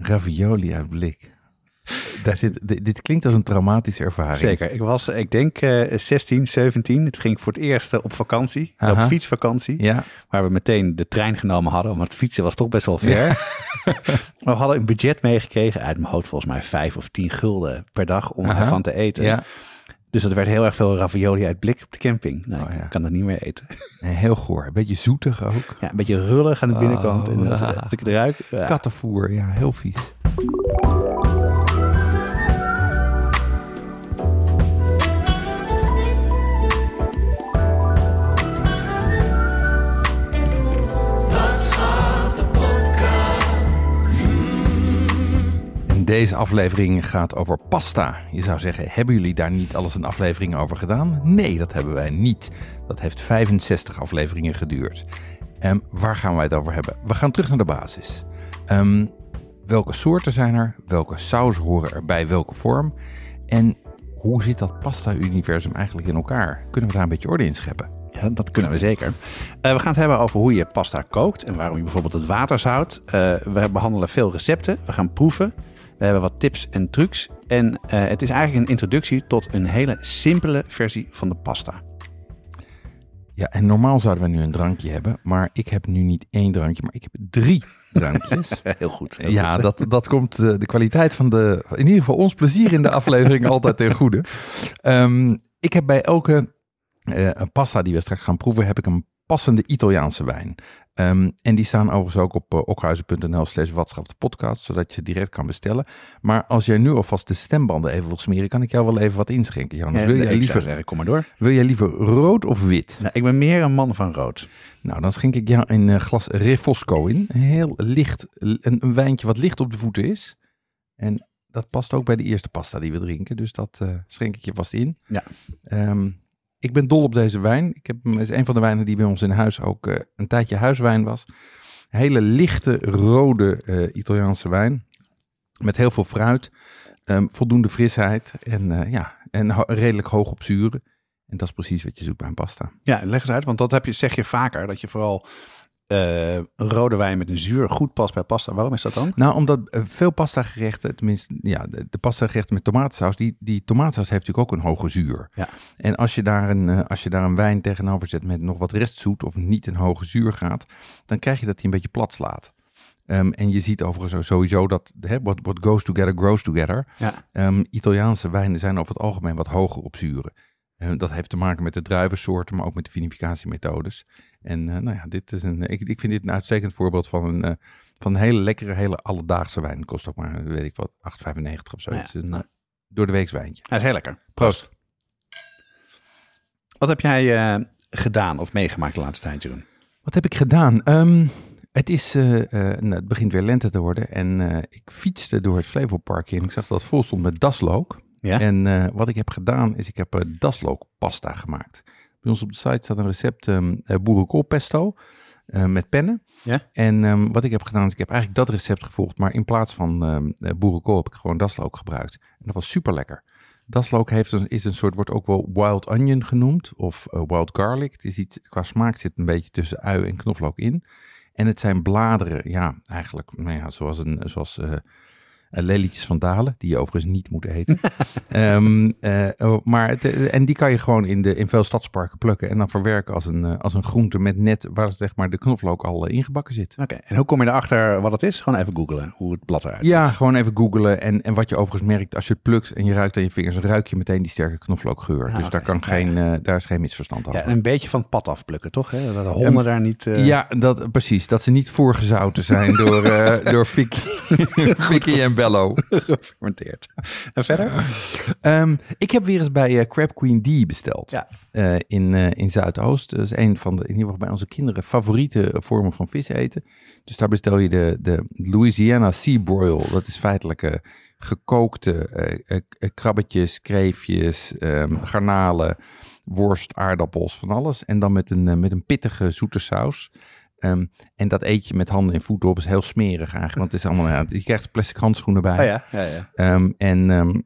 Ravioli uit blik. Daar zit, dit, dit klinkt als een traumatische ervaring. Zeker. Ik was, ik denk, eh 16, 17. Toen ging ik voor het eerst eh, op vakantie. Op fietsvakantie. Ja, Waar we meteen de trein genomen hadden. Want fietsen was toch best wel ver. Maar we hadden een budget meegekregen. Uit mijn hoofd volgens mij 5 of 10 gulden per dag om Aha. ervan te eten. ja. Dus dat werd heel erg veel ravioli uit blik op de camping. Nou, Oh, ja. ik kan dat niet meer eten. En heel goor. Een beetje zoetig ook. Ja, een beetje rullig aan de binnenkant. Oh, en als, ah. als ik het ruik. ja. Kattenvoer, ja, heel vies. Deze aflevering gaat over pasta. Je zou zeggen, hebben jullie daar niet alles een aflevering over gedaan? Nee, dat hebben wij niet. Dat heeft 65 afleveringen geduurd. En waar gaan wij het over hebben? We gaan terug naar de basis. Ehm, welke soorten zijn er? Welke saus horen er bij welke vorm? En hoe zit dat pasta-universum eigenlijk in elkaar? Kunnen we daar een beetje orde in scheppen? Ja, dat kunnen we zeker. Eh, we gaan het hebben over hoe je pasta kookt en waarom je bijvoorbeeld het water zout. Eh, we behandelen veel recepten. We gaan proeven. We hebben wat tips en trucs. En eh, het is eigenlijk een introductie tot een hele simpele versie van de pasta. Ja, en normaal zouden we nu een drankje hebben, maar ik heb nu niet één drankje, maar ik heb drie drankjes. Heel goed. heel ja, goed. dat, dat komt eh, de kwaliteit van de, in ieder geval ons plezier in de aflevering altijd ten goede. Ehm, ik heb bij elke eh, pasta die we straks gaan proeven, heb ik een passende Italiaanse wijn. Ehm, en die staan overigens ook op uh, okhuizen.nl slash podcast, zodat je direct kan bestellen. Maar als jij nu alvast de stembanden even wil smeren, kan ik jou wel even wat inschenken. Jan. Ja, wil, jij liever, zeggen, kom maar door. wil jij liever rood of wit? Nou, ik ben meer een man van rood. Nou, dan schenk ik jou een eh, glas Refosco in. Heel licht, een, een wijntje wat licht op de voeten is. En dat past ook bij de eerste pasta die we drinken. Dus dat eh, schenk ik je vast in. Ja. Ehm, ik ben dol op deze wijn. Ik heb, het is een van de wijnen die bij ons in huis ook eh, een tijdje huiswijn was. Hele lichte, rode eh, Italiaanse wijn. Met heel veel fruit. ehm, voldoende frisheid. En eh, ja, en redelijk hoog op zuren. En dat is precies wat je zoekt bij een pasta. Ja, leg eens uit, want dat heb je, zeg je vaker, dat je vooral eh, rode wijn met een zuur goed past bij pasta. Waarom is dat dan? Nou, omdat eh, veel pasta gerechten, tenminste, ja, de, de pasta gerechten met tomatensaus, die, die tomatensaus heeft natuurlijk ook een hoge zuur. Ja. En als je, daar een, eh, als je daar een wijn tegenover zet met nog wat restzoet of niet een hoge zuur gaat, dan krijg je dat hij een beetje plat slaat. Ehm, en je ziet overigens sowieso dat hè, what, what goes together grows together. Ja. Ehm, Italiaanse wijnen zijn over het algemeen wat hoger op zuren. Eh, dat heeft te maken met de druivensoorten, maar ook met de vinificatiemethodes. En eh, nou ja, dit is een, ik, ik vind dit een uitstekend voorbeeld van een, eh, van een hele lekkere, hele alledaagse wijn. Kost ook maar, weet ik wat, 8,95 of zo. Ja, Het is een nou. eh, door de weeks wijntje. Hij is heel lekker. Proost. Wat heb jij gedaan of meegemaakt de laatste tijd, Jeroen? Wat heb ik gedaan? Ehm, het, is, nou, het begint weer lente te worden en ik fietste door het Flevopark en ik zag dat het vol stond met daslook. Ja? En eh, wat ik heb gedaan is ik heb eh, daslookpasta gemaakt. Bij ons op de site staat een recept um, boerenkoolpesto met pennen. Ja? En ehm, wat ik heb gedaan is ik heb eigenlijk dat recept gevolgd, maar in plaats van eh, boerenkool heb ik gewoon daslook gebruikt. En dat was super lekker. Daslook heeft een, is een soort, wordt ook wel wild onion genoemd of wild garlic. Het is iets, qua smaak zit een beetje tussen ui en knoflook in. En het zijn bladeren, ja, eigenlijk, nou ja, zoals, een, zoals eh, lelietjes van Dalen, die je overigens niet moet eten. Ehm, eh, oh, maar het, eh, en die kan je gewoon in, de, in veel stadsparken plukken en dan verwerken als een, als een groente met net waar zeg maar de knoflook al ingebakken zit. Oké, en hoe kom je erachter wat het is? Gewoon even googlen hoe het blad eruit Ja, ziet. gewoon even googlen. En, en wat je overigens merkt als je het plukt en je ruikt aan je vingers, dan ruik je meteen die sterke knoflookgeur. Ah, dus daar, kan geen, daar is geen misverstand over. Ja, en een beetje van het pad afplukken, toch? Hè? Dat de honden daar niet... Ja, dat, precies. Dat ze niet voorgezouten zijn door, door Vicky, Vicky en Bello. Gefermenteerd. En verder? Ehm, ik heb weer eens bij eh, Crab Queen D besteld. Ja. Eh, in, eh, in Zuidoost. Dat is een van de, in ieder geval bij onze kinderen, favoriete vormen van vis eten. Dus daar bestel je de, de Louisiana Sea Broil. Dat is feitelijk gekookte krabbetjes, kreefjes, ehm, garnalen, worst, aardappels, van alles. En dan met een, met een pittige zoete saus. Ehm, en dat eet je met handen en voeten op. is heel smerig eigenlijk. Want het is allemaal, ja, je krijgt plastic handschoenen bij. Oh ja, ja, ja. Ehm, en ehm,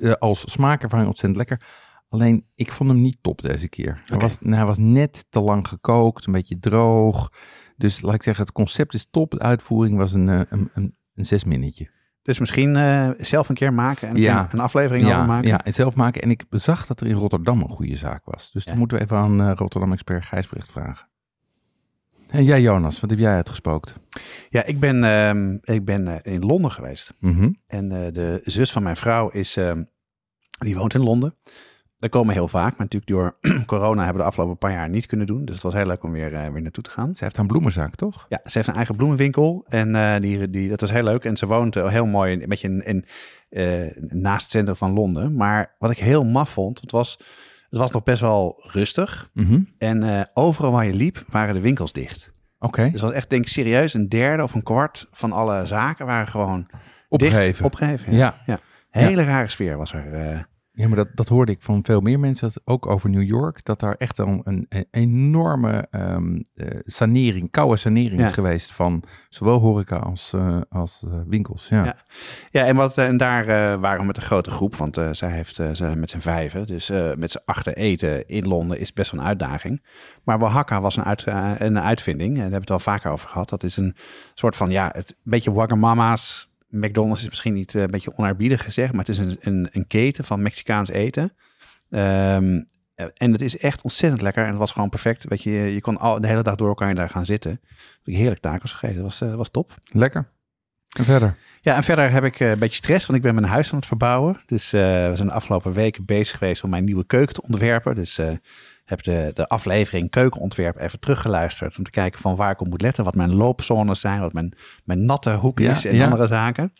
eh, als smaakervaring ontzettend lekker. Alleen, ik vond hem niet top deze keer. Hij, was, nou, hij was net te lang gekookt, een beetje droog. Dus laat ik zeggen, het concept is top. De uitvoering was een, eh, een, een, een zes minnetje. Dus misschien eh, zelf een keer maken en Ja. een, aflevering over Ja, maken. ja, en zelf maken. En ik zag dat er in Rotterdam een goede zaak was. Dus dan moeten we even aan Rotterdam-expert Gijsbrecht vragen. En jij, Jonas, wat heb jij uitgespookt? Ja, ik ben, ehm, ik ben eh, in Londen geweest. Mhm. En eh, de zus van mijn vrouw is, ehm, die woont in Londen. Daar komen we heel vaak, maar natuurlijk door corona hebben we de afgelopen paar jaar niet kunnen doen. Dus het was heel leuk om weer, eh, weer naartoe te gaan. Ze heeft een bloemenzaak, toch? Ja, ze heeft een eigen bloemenwinkel en die, die, dat is heel leuk. En ze woont heel mooi in, een beetje in, in, naast het centrum van Londen. Maar wat ik heel maf vond, het was, het was nog best wel rustig. Mhm. En eh, overal waar je liep, waren de winkels dicht. Oké, Dus het was echt, denk ik, serieus een derde of een kwart van alle zaken waren gewoon opgegeven. dicht. Opgegeven, ja. ja. Hele rare sfeer was er. Ja, maar dat, dat hoorde ik van veel meer mensen, dat, ook over New York, dat daar echt een, een, een enorme ehm, eh, sanering, koude sanering Ja. is geweest van zowel horeca als, eh, als eh, winkels. Ja. Ja. Ja, en, wat, en daar waren we met een grote groep, want zij heeft ze met z'n vijven. Dus met z'n achter eten in Londen is best wel een uitdaging. Maar Oaxaca was een, uit, een uitvinding, en daar hebben we het al vaker over gehad. Dat is een soort van, ja, het een beetje Wagamama's. McDonald's is misschien niet eh, een beetje onaarbiedig gezegd, maar het is een, een, een keten van Mexicaans eten. Ehm, eh, en het is echt ontzettend lekker en het was gewoon perfect. Weet je, je kon al, de hele dag door kan je daar gaan zitten. Ik heerlijk tacos gegeten, dat was, eh, was top. Lekker. En verder? Ja, en verder heb ik een beetje stress, want ik ben mijn huis aan het verbouwen. Dus we zijn de afgelopen weken bezig geweest om mijn nieuwe keuken te ontwerpen. Dus heb de, de aflevering keukenontwerp even teruggeluisterd om te kijken van waar ik op moet letten. Wat mijn loopzones zijn, wat mijn, mijn natte hoek Ja, is en ja. andere zaken.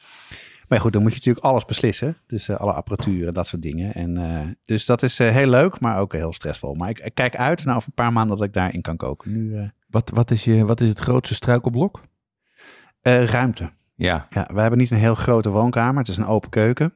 Maar goed, dan moet je natuurlijk alles beslissen. Dus eh, alle apparatuur en dat soort dingen. En, eh, dus dat is eh, heel leuk, maar ook heel stressvol. Maar ik, ik kijk uit naar over een paar maanden dat ik daarin kan koken. Nu Wat, wat, is je, wat is het grootste struikelblok? ruimte. Ja. Ja, we hebben niet een heel grote woonkamer. Het is een open keuken.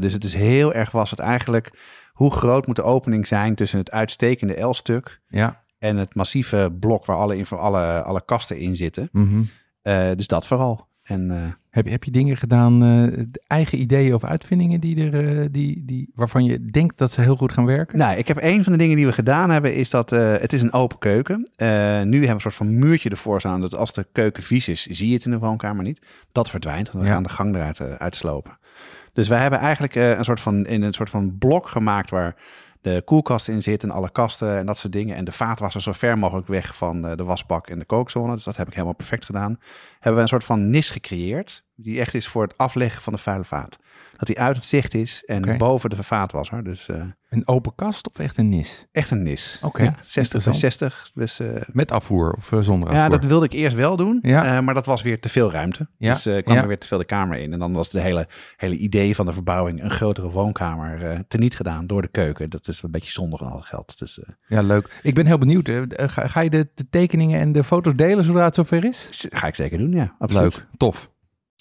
Dus het is heel erg was het eigenlijk... hoe groot moet de opening zijn tussen het uitstekende L-stuk... Ja. en het massieve blok waar alle, alle, alle kasten in zitten. Mhm. Eh, dus dat vooral. En eh, Heb, je- heb je dingen gedaan, eh, eigen ideeën of uitvindingen die er, die, die, waarvan je denkt dat ze heel goed gaan werken? nou, ik heb een van de dingen die we gedaan hebben... is dat het is een open keuken. Nu hebben we een soort van muurtje ervoor staan... dat als de keuken vies is, zie je het in de woonkamer niet. Dat verdwijnt, want we Ja. gaan de gang eruit uitslopen. Dus wij hebben eigenlijk eh, een soort van, in een soort van blok gemaakt waar de koelkast in zit en alle kasten en dat soort dingen. En de vaatwasser zo ver mogelijk weg van eh, de wasbak en de kookzone. Dus dat heb ik helemaal perfect gedaan. Hebben we een soort van nis gecreëerd, die echt is voor het afleggen van de vuile vaat. Dat die uit het zicht is en boven de vaatwasser. Dus eh, Een open kast of echt een nis? echt een nis. Oké, ja, 60 bij interessant. 60. Dus, eh, Met afvoer of eh, zonder afvoer? ja, dat wilde ik eerst wel doen, Ja. maar dat was weer te veel ruimte. Ja, Dus kwam ja. er weer te veel de kamer in. En dan was het hele, hele idee van de verbouwing een grotere woonkamer teniet gedaan door de keuken. Dat is een beetje zonde van al geld. Dus Ja, leuk. Ik ben heel benieuwd. Ga, ga je de, de tekeningen en de foto's delen zodra het zover is? ga ik zeker doen, ja. Absoluut. Leuk, tof.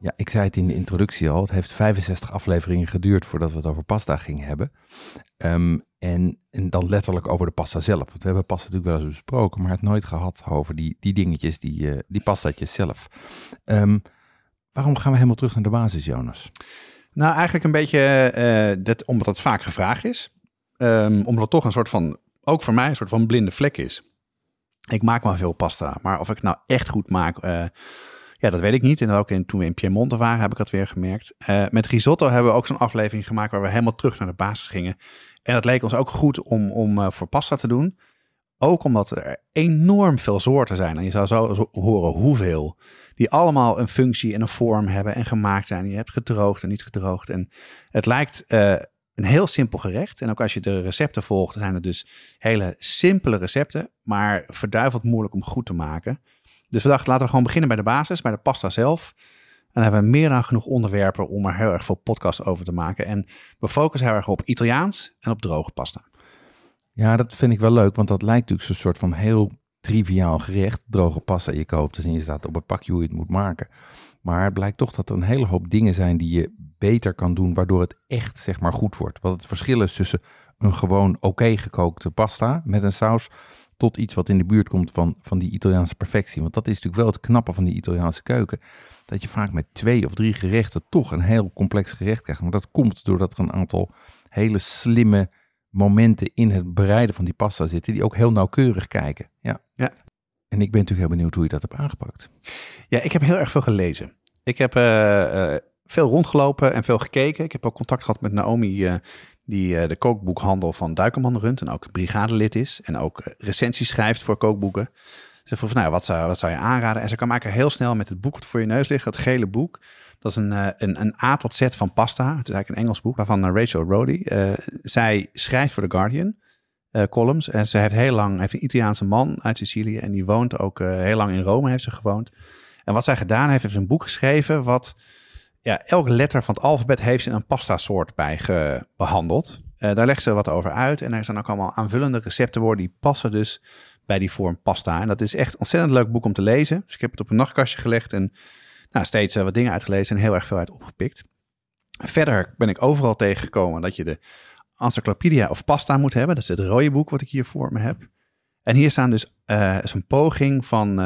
Ja, ik zei het in de introductie al. Het heeft 65 afleveringen geduurd voordat we het over pasta gingen hebben. Ehm, en, dan letterlijk over de pasta zelf. Want we hebben pasta natuurlijk wel eens besproken, maar het nooit gehad over die, die dingetjes, die, uh, die pastaatjes zelf. Ehm, waarom gaan we helemaal terug naar de basis, Jonas? Nou, eigenlijk een beetje uh, dat, omdat het vaak gevraagd is. Um, omdat het toch een soort van, ook voor mij, een soort van blinde vlek is. Ik maak maar veel pasta, maar of ik nou echt goed maak, uh, ja, dat weet ik niet. En ook in, toen we in Piemonte waren, heb ik dat weer gemerkt. Uh, met risotto hebben we ook zo'n aflevering gemaakt waar we helemaal terug naar de basis gingen. En dat leek ons ook goed om, om uh, voor pasta te doen. Ook omdat er enorm veel soorten zijn. En je zou zo, horen hoeveel. Die allemaal een functie en een vorm hebben en gemaakt zijn. Je hebt gedroogd en niet gedroogd. En het lijkt uh, een heel simpel gerecht. En ook als je de recepten volgt, zijn het dus hele simpele recepten. Maar verduiveld moeilijk om goed te maken. Dus we dachten, laten we gewoon beginnen bij de basis, bij de pasta zelf. En dan hebben we meer dan genoeg onderwerpen om er heel erg veel podcasts over te maken. En we focussen heel erg op Italiaans en op droge pasta. Ja, dat vind ik wel leuk, want dat lijkt natuurlijk zo'n soort van heel triviaal gerecht. Droge pasta, je koopt en je staat op het pakje hoe je het moet maken. Maar het blijkt toch dat er een hele hoop dingen zijn die je beter kan doen, waardoor het echt zeg maar goed wordt. Wat het verschil is tussen een gewoon oké gekookte pasta met een saus tot iets wat in de buurt komt van, van die Italiaanse perfectie. Want dat is natuurlijk wel het knappe van die Italiaanse keuken. Dat je vaak met twee of drie gerechten toch een heel complex gerecht krijgt. Maar dat komt doordat er een aantal hele slimme momenten in het bereiden van die pasta zitten. Die ook heel nauwkeurig kijken. Ja. ja. En ik ben natuurlijk heel benieuwd hoe je dat hebt aangepakt. Ja, ik heb heel erg veel gelezen. Ik heb uh, uh, veel rondgelopen en veel gekeken. Ik heb ook contact gehad met Naomi, uh, die uh, de kookboekhandel van Duikerman runt en ook brigadelid is en ook recensies schrijft voor kookboeken. Ze vroeg, nou, wat zou, wat zou je aanraden? En ze kwam eigenlijk heel snel met het boek voor je neus ligt, het gele boek. Dat is een, uh, een, een A tot Z van pasta. Het is eigenlijk een Engels boek waarvan Rachel Rody. Zij schrijft voor The Guardian columns. En ze heeft heel lang, heeft een Italiaanse man uit Sicilië. En die woont ook heel lang in Rome, heeft ze gewoond. En wat zij gedaan heeft, heeft een boek geschreven wat ja, elke letter van het alfabet heeft ze een pasta soort bij behandeld. Uh, daar legt ze wat over uit. En er zijn ook allemaal aanvullende receptenwoorden die passen dus bij die vorm pasta. En dat is echt een ontzettend leuk boek om te lezen. Dus ik heb het op een nachtkastje gelegd en nou, steeds uh, wat dingen uitgelezen en heel erg veel uit opgepikt. Verder ben ik overal tegengekomen dat je de Encyclopedia of Pasta moet hebben. Dat is het rode boek wat ik hier voor me heb. En hier staan dus uh, een poging van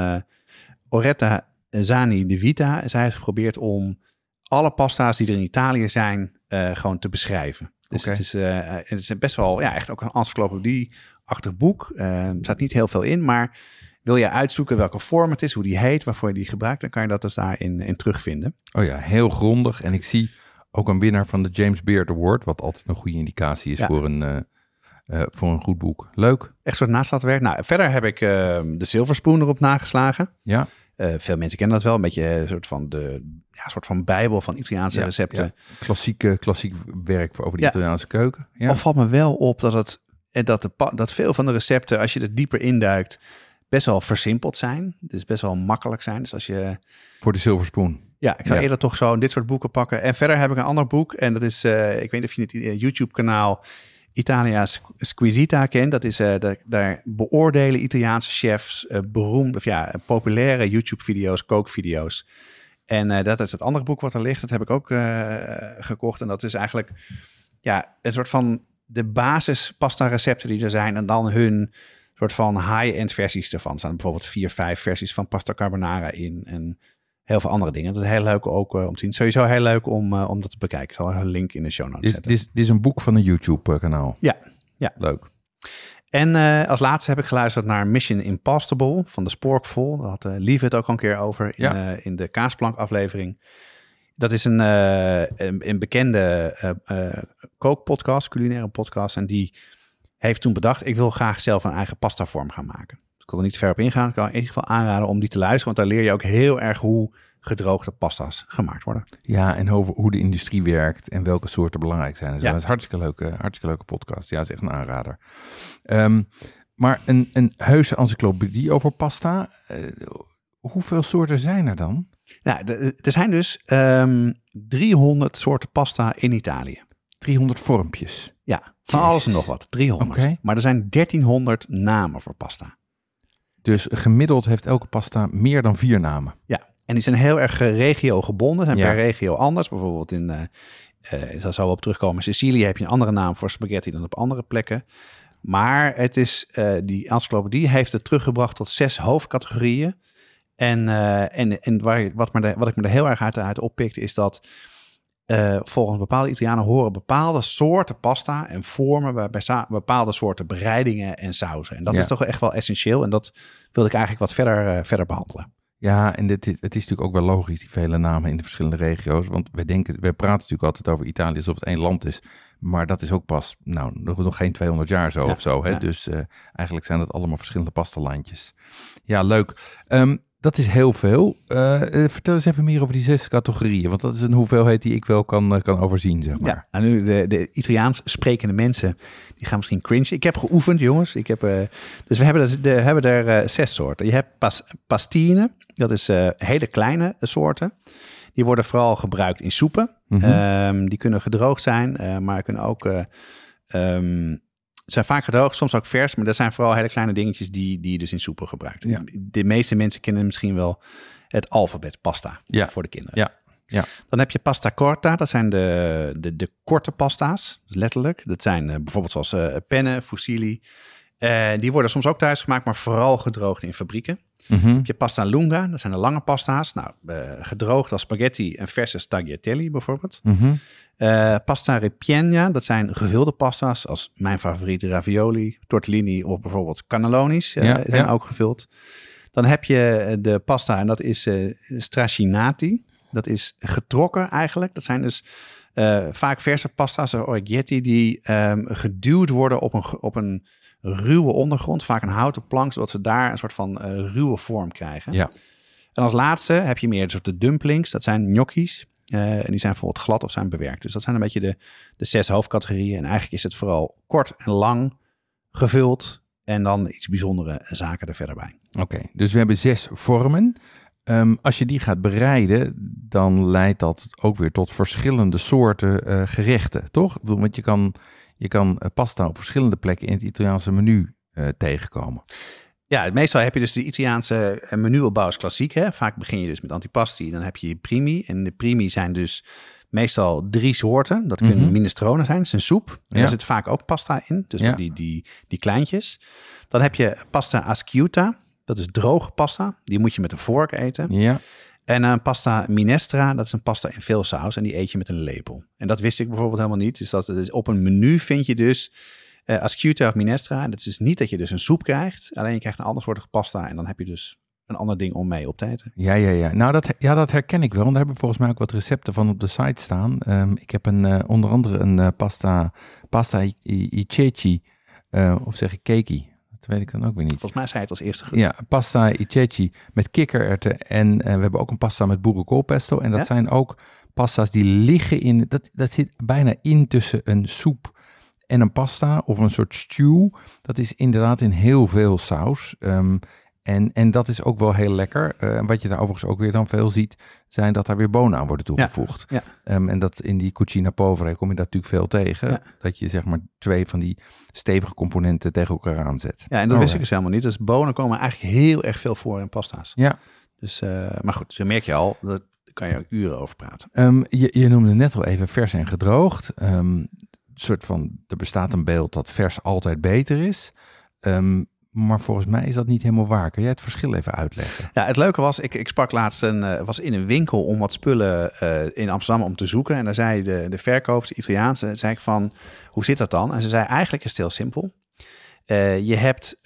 Oretta Zani de Vita. Zij heeft geprobeerd om alle pasta's die er in Italië zijn, uh, gewoon te beschrijven. Dus okay. het, is, uh, het is best wel, ja, echt ook een encyclopedie-achtig boek. Uh, er staat niet heel veel in, maar wil je uitzoeken welke vorm het is, hoe die heet, waarvoor je die gebruikt, dan kan je dat dus daarin in terugvinden. Oh ja, heel grondig. En ik zie ook een winnaar van de James Beard Award, wat altijd een goede indicatie is ja. voor een... Uh, voor een goed boek. Leuk. Echt soort naastadwerk. Nou, verder heb ik uh, de Silver Spoon erop nageslagen. Ja. Uh, veel mensen kennen dat wel, een beetje een soort van de ja, soort van bijbel van Italiaanse ja, recepten. Ja. Klassieke, klassiek werk over de Italiaanse keuken. Ja. Al valt me wel op dat, het, dat, de, dat veel van de recepten, als je er dieper induikt, best wel versimpeld zijn. Dus best wel makkelijk zijn. Dus als je... Voor de Silver Spoon. Ja, ik zou eerder toch zo dit soort boeken pakken. En verder heb ik een ander boek. En dat is, uh, ik weet niet of je het YouTube-kanaal Italia Squisita kent. Dat is, uh, daar, beoordelen Italiaanse chefs beroemde, of ja, populaire YouTube-video's, kookvideo's. En uh, dat is het andere boek wat er ligt. Dat heb ik ook gekocht. En dat is eigenlijk ja, een soort van de basis pasta recepten die er zijn. En dan hun soort van high-end versies ervan. Er staan bijvoorbeeld vier, vijf versies van pasta carbonara in. En heel veel andere dingen. Dat is heel leuk ook uh, om te zien. Sowieso heel leuk om, om dat te bekijken. Ik zal een link in de show notes dit, zetten. Dit, dit is een boek van een YouTube kanaal. Ja, ja. Leuk. En uh, als laatste heb ik geluisterd naar Mission Impossible van de Sporkful. Daar had Lief het ook al een keer over in, ja. in de Kaasplank aflevering. Dat is een, een, een, bekende kookpodcast, culinaire podcast. En die heeft toen bedacht, ik wil graag zelf een eigen pasta vorm gaan maken. Ik kon er niet ver op ingaan. Ik kan in ieder geval aanraden om die te luisteren. Want daar leer je ook heel erg hoe gedroogde pasta's gemaakt worden. Ja, en over hoe de industrie werkt en welke soorten belangrijk zijn. Dus ja. Dat is een hartstikke leuke, hartstikke leuke podcast. Ja, is echt een aanrader. Um, maar een, een heuse encyclopedie over pasta. Uh, hoeveel soorten zijn er dan? Nou, er zijn dus um, 300 soorten pasta in Italië. 300 vormpjes? Ja, van Jezus. alles en nog wat. 300. Okay. Maar er zijn 1300 namen voor pasta. Dus gemiddeld heeft elke pasta meer dan vier namen? Ja, En die zijn heel erg eh, regio gebonden, zijn Ja. per regio anders. Bijvoorbeeld in, eh, daar zou we op terugkomen, Sicilië heb je een andere naam voor spaghetti dan op andere plekken. Maar het is, eh, die encyclopedie heeft het teruggebracht tot zes hoofdcategorieën. En, eh, en, en waar, wat, me de, wat ik me er heel erg uit, uit oppikte, is dat eh, volgens bepaalde Italianen horen bepaalde soorten pasta en vormen bij, bepaalde soorten bereidingen en sauzen. En dat Ja. is toch echt wel essentieel. En dat wilde ik eigenlijk wat verder, eh, verder behandelen. Ja, en dit is, het is natuurlijk ook wel logisch, die vele namen in de verschillende regio's. Want wij denken, wij praten natuurlijk altijd over Italië alsof het één land is. Maar dat is ook pas, nou, nog, nog geen 200 jaar zo Ja, of zo. Hè? ja. Dus eh, eigenlijk zijn dat allemaal verschillende pastalandjes. Ja, leuk. Ehm, dat is heel veel. Eh, eh, vertel eens even meer over die zes categorieën. Want dat is een hoeveelheid die ik wel kan, eh, kan overzien, zeg maar. Ja, en nu de, de Italiaans sprekende mensen, die gaan misschien cringe. Ik heb geoefend, jongens. Ik heb, dus we hebben, de, hebben er zes soorten. Je hebt pas, pastine, dat is hele kleine soorten. Die worden vooral gebruikt in soepen. Mhm. Ehm, die kunnen gedroogd zijn, maar kunnen ook... eh, ehm, zijn vaak gedroogd, soms ook vers, maar dat zijn vooral hele kleine dingetjes die, die je dus in soepen gebruikt. Ja. De meeste mensen kennen misschien wel het alfabet pasta Ja. voor de kinderen. Ja, ja. Dan heb je pasta corta, dat zijn de, de, de korte pasta's, letterlijk. Dat zijn eh, bijvoorbeeld zoals eh penne, fusilli. Eh, die worden soms ook thuis gemaakt, maar vooral gedroogd in fabrieken. Mhm. heb je pasta lunga, dat zijn de lange pasta's. Nou, eh, gedroogd als spaghetti en verse tagliatelle bijvoorbeeld. Mhm. Eh, pasta ripiena, dat zijn gevulde pasta's als mijn favoriete ravioli, tortellini of bijvoorbeeld cannellonis eh, Ja, zijn ja. ook gevuld. Dan heb je de pasta en dat is straccinati. Dat is getrokken eigenlijk. Dat zijn dus vaak verse pasta's, zoals orgetti, die ehm, geduwd worden op een, op een ruwe ondergrond. Vaak een houten plank, zodat ze daar een soort van eh, ruwe vorm krijgen. Ja. En als laatste heb je meer soort de dumplings. Dat zijn gnocchis. Eh, en die zijn bijvoorbeeld glad of zijn bewerkt. Dus dat zijn een beetje de, de zes hoofdcategorieën. En eigenlijk is het vooral kort en lang gevuld. En dan iets bijzondere zaken er verder bij. Oké, dus we hebben zes vormen. Ehm, als je die gaat bereiden, dan leidt dat ook weer tot verschillende soorten eh, gerechten, toch? Ik bedoel, want je kan, je kan eh, pasta op verschillende plekken in het Italiaanse menu eh, tegenkomen. Ja, meestal heb je dus de Italiaanse eh, menuopbouw is klassiek. Hè? Vaak begin je dus met antipasti. Dan heb je je primi. En de primi zijn dus meestal drie soorten. Dat kunnen Mhm. minestrone zijn. Dat is een soep. En Ja. Daar zit vaak ook pasta in. Dus Ja. die, die, die kleintjes. Dan heb je pasta asciutta. Dat is droge pasta. Die moet je met een vork eten. Ja, En een pasta minestra, dat is een pasta in veel saus en die eet je met een lepel. En dat wist ik bijvoorbeeld helemaal niet. Dus dat op een menu vind je dus eh asciutta of minestra. Dat is dus niet dat je dus een soep krijgt, alleen je krijgt een ander soort pasta en dan heb je dus een ander ding om mee op te eten. ja, ja. ja. Nou, dat, ja, dat herken ik wel. Want daar hebben we volgens mij ook wat recepten van op de site staan. Ehm, ik heb een, eh, onder andere een eh, pasta, pasta i- eh, of zeg ik keki. Dat weet ik dan ook weer niet. Volgens mij zei het als eerste goed. Ja, pasta i ceci met kikkererwten. En eh, we hebben ook een pasta met boerenkoolpesto. En dat Ja? zijn ook pasta's die liggen in... Dat, dat zit bijna in tussen een soep en een pasta of een soort stew. Dat is inderdaad in heel veel saus. Ehm, en, en dat is ook wel heel lekker. Eh, En wat je daar overigens ook weer dan veel ziet... zijn dat daar weer bonen aan worden toegevoegd. ja. Ehm, en dat in die cucina povera kom je dat natuurlijk veel tegen. Ja. Dat je zeg maar twee van die stevige componenten tegen elkaar aanzet. Ja, en dat wist ik Alright. dus helemaal niet. Dus bonen komen eigenlijk heel erg veel voor in pasta's. Ja, Dus, eh, maar goed, zo merk je al, daar kan je ook uren over praten. Ehm, je, je noemde net al even vers en gedroogd. Ehm, soort van, er bestaat een beeld dat vers altijd beter is. Ehm, maar volgens mij is dat niet helemaal waar. Kun jij het verschil even uitleggen? Ja, het leuke was, ik, ik sprak laatst een, eh, was in een winkel om wat spullen eh, in Amsterdam om te zoeken. En daar zei de, de verkoopster, de Italiaanse, zei ik van, hoe zit dat dan? En ze zei, eigenlijk is het heel simpel. Eh, je hebt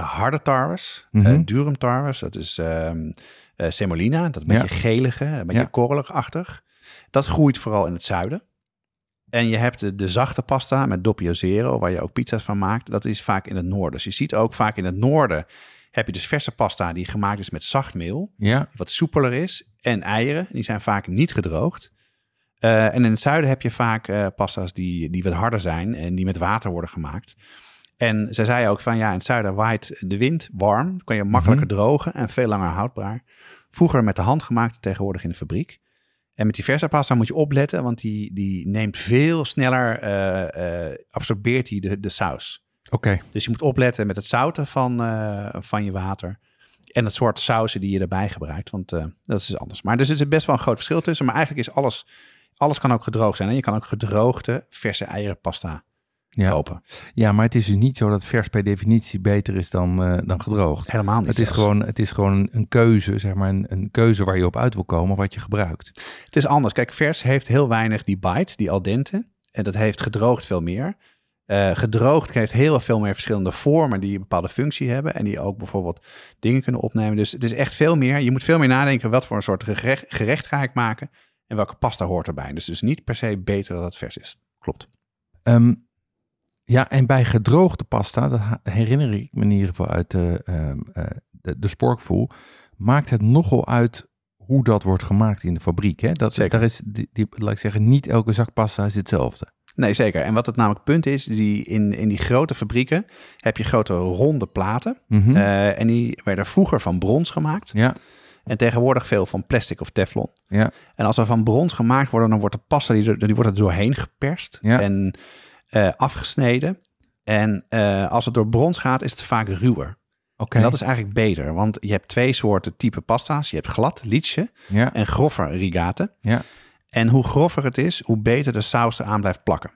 harde tarwes, eh, durum tarwes, dat is ehm eh, semolina, dat een Ja. beetje gelige, een beetje Ja. korrelig-achtig. Dat groeit vooral in het zuiden. En je hebt de, de zachte pasta met doppio zero, waar je ook pizza's van maakt. Dat is vaak in het noorden. Dus je ziet ook vaak in het noorden heb je dus verse pasta die gemaakt is met zacht meel, Ja, wat soepeler is, en eieren. Die zijn vaak niet gedroogd. Eh, en in het zuiden heb je vaak eh, pasta's die, die wat harder zijn en die met water worden gemaakt. En zij zei ook van ja, in het zuiden waait de wind warm, kan je makkelijker drogen en veel langer houdbaar. Vroeger met de hand gemaakt, tegenwoordig in de fabriek. En met die verse pasta moet je opletten, want die, die neemt veel sneller, eh, absorbeert die de, de saus. oké. Dus je moet opletten met het zouten van, eh, van je water. en het soort sauzen die je erbij gebruikt, want dat is anders. Maar dus er zit best wel een groot verschil tussen. Maar eigenlijk is alles, alles kan ook gedroogd zijn. En je kan ook gedroogde verse eierenpasta Ja. kopen. ja, maar het is dus niet zo dat vers per definitie beter is dan, eh, dan gedroogd. Helemaal niet. Het is, gewoon, het is gewoon een keuze, zeg maar, een, een keuze waar je op uit wil komen, wat je gebruikt. Het is anders. Kijk, vers heeft heel weinig die bite, die al dente. En dat heeft gedroogd veel meer. Eh, gedroogd geeft heel veel meer verschillende vormen die een bepaalde functie hebben. En die ook bijvoorbeeld dingen kunnen opnemen. Dus het is echt veel meer. Je moet veel meer nadenken wat voor een soort gerecht, gerecht ga ik maken. En welke pasta hoort erbij. Dus het is niet per se beter dat het vers is. Klopt. Ehm, ja, en bij gedroogde pasta, dat herinner ik me in ieder geval uit de, ehm, eh, de, de sporkvoel, maakt het nogal uit hoe dat wordt gemaakt in de fabriek. Hè? Dat, Zeker. Daar is, die, die, laat ik zeggen, niet elke zak pasta is hetzelfde. Nee, zeker. En wat het namelijk punt is, die in, in die grote fabrieken heb je grote ronde platen. Mhm. Eh, en die werden vroeger van brons gemaakt. ja, En tegenwoordig veel van plastic of teflon. ja, En als er van brons gemaakt worden, dan wordt de pasta die er, die wordt er doorheen geperst Ja. en eh, afgesneden. En eh, als het door brons gaat, is het vaak ruwer. oké. En dat is eigenlijk beter, want je hebt twee soorten type pasta's. Je hebt glad, liedje, ja, en groffer rigate. ja, En hoe groffer het is, hoe beter de saus eraan blijft plakken.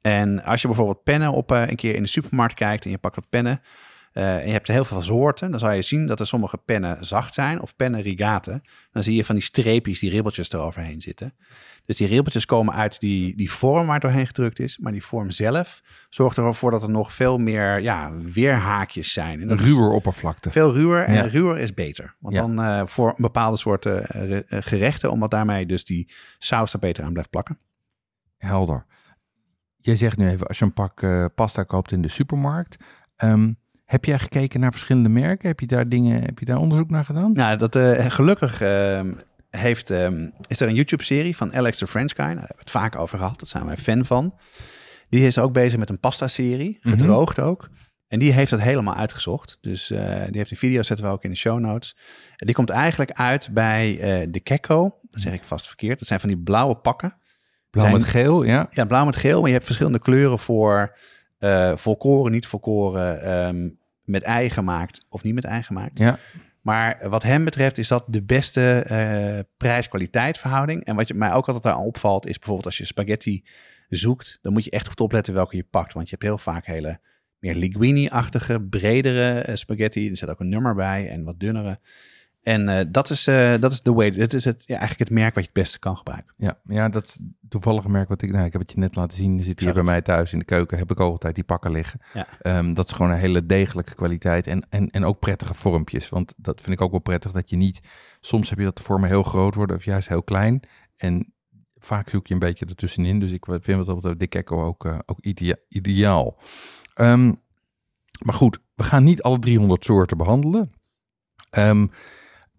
En als je bijvoorbeeld pennen op eh, een keer in de supermarkt kijkt en je pakt wat pennen eh, en je hebt heel veel soorten, dan zal je zien dat er sommige pennen zacht zijn of pennen rigate. Dan zie je van die streepjes, die ribbeltjes eroverheen zitten. Dus die ribbeltjes komen uit die, die vorm waar het doorheen gedrukt is, maar die vorm zelf zorgt ervoor dat er nog veel meer ja, weerhaakjes zijn. En ruwer oppervlakte. veel ruwer en Ja. ruwer is beter. Want Ja. dan eh, voor bepaalde soorten eh, re- gerechten, omdat daarmee dus die saus er beter aan blijft plakken. Helder. Jij zegt nu even, als je een pak pasta koopt in de supermarkt, ehm, heb jij gekeken naar verschillende merken? Heb je daar dingen, heb je daar onderzoek naar gedaan? Nou, dat, eh, gelukkig ehm, heeft, ehm, is er een YouTube-serie van Alex the French Guy. Nou, daar hebben we het vaak over gehad. Daar zijn wij fan van. Die is ook bezig met een pasta-serie, Mhm. gedroogd ook. En die heeft het helemaal uitgezocht. Dus eh, die heeft die video zetten we ook in de show notes. En die komt eigenlijk uit bij eh, de Kekko. Dat zeg ik vast verkeerd. Dat zijn van die blauwe pakken. Blauw zijn- met geel, ja. Ja, blauw met geel. Maar je hebt verschillende kleuren voor eh volkoren, niet volkoren, ehm, met ei gemaakt of niet met ei gemaakt. Ja, Maar wat hem betreft is dat de beste eh, prijs-kwaliteit verhouding. En wat je, mij ook altijd aan opvalt is bijvoorbeeld als je spaghetti zoekt, dan moet je echt goed opletten welke je pakt. Want je hebt heel vaak hele meer linguine-achtige, bredere eh, spaghetti. Er zit ook een nummer bij en wat dunnere. En eh, dat, is, eh, dat is de way. Dit is het, ja, eigenlijk het merk wat je het beste kan gebruiken. ja, ja, dat is toevallig merk wat ik, nou, ik heb het je net laten zien, er zit hier bij mij thuis in de keuken, heb ik ook altijd die pakken liggen. Ja. Ehm, dat is gewoon een hele degelijke kwaliteit en, en, en ook prettige vormpjes, want dat vind ik ook wel prettig dat je niet, soms heb je dat de vormen heel groot worden of juist heel klein en vaak zoek je een beetje ertussenin, dus ik vind wat dat de Kekko ook, eh, ook idea- ideaal. Ehm, maar goed, we gaan niet alle 300 soorten behandelen. Ehm,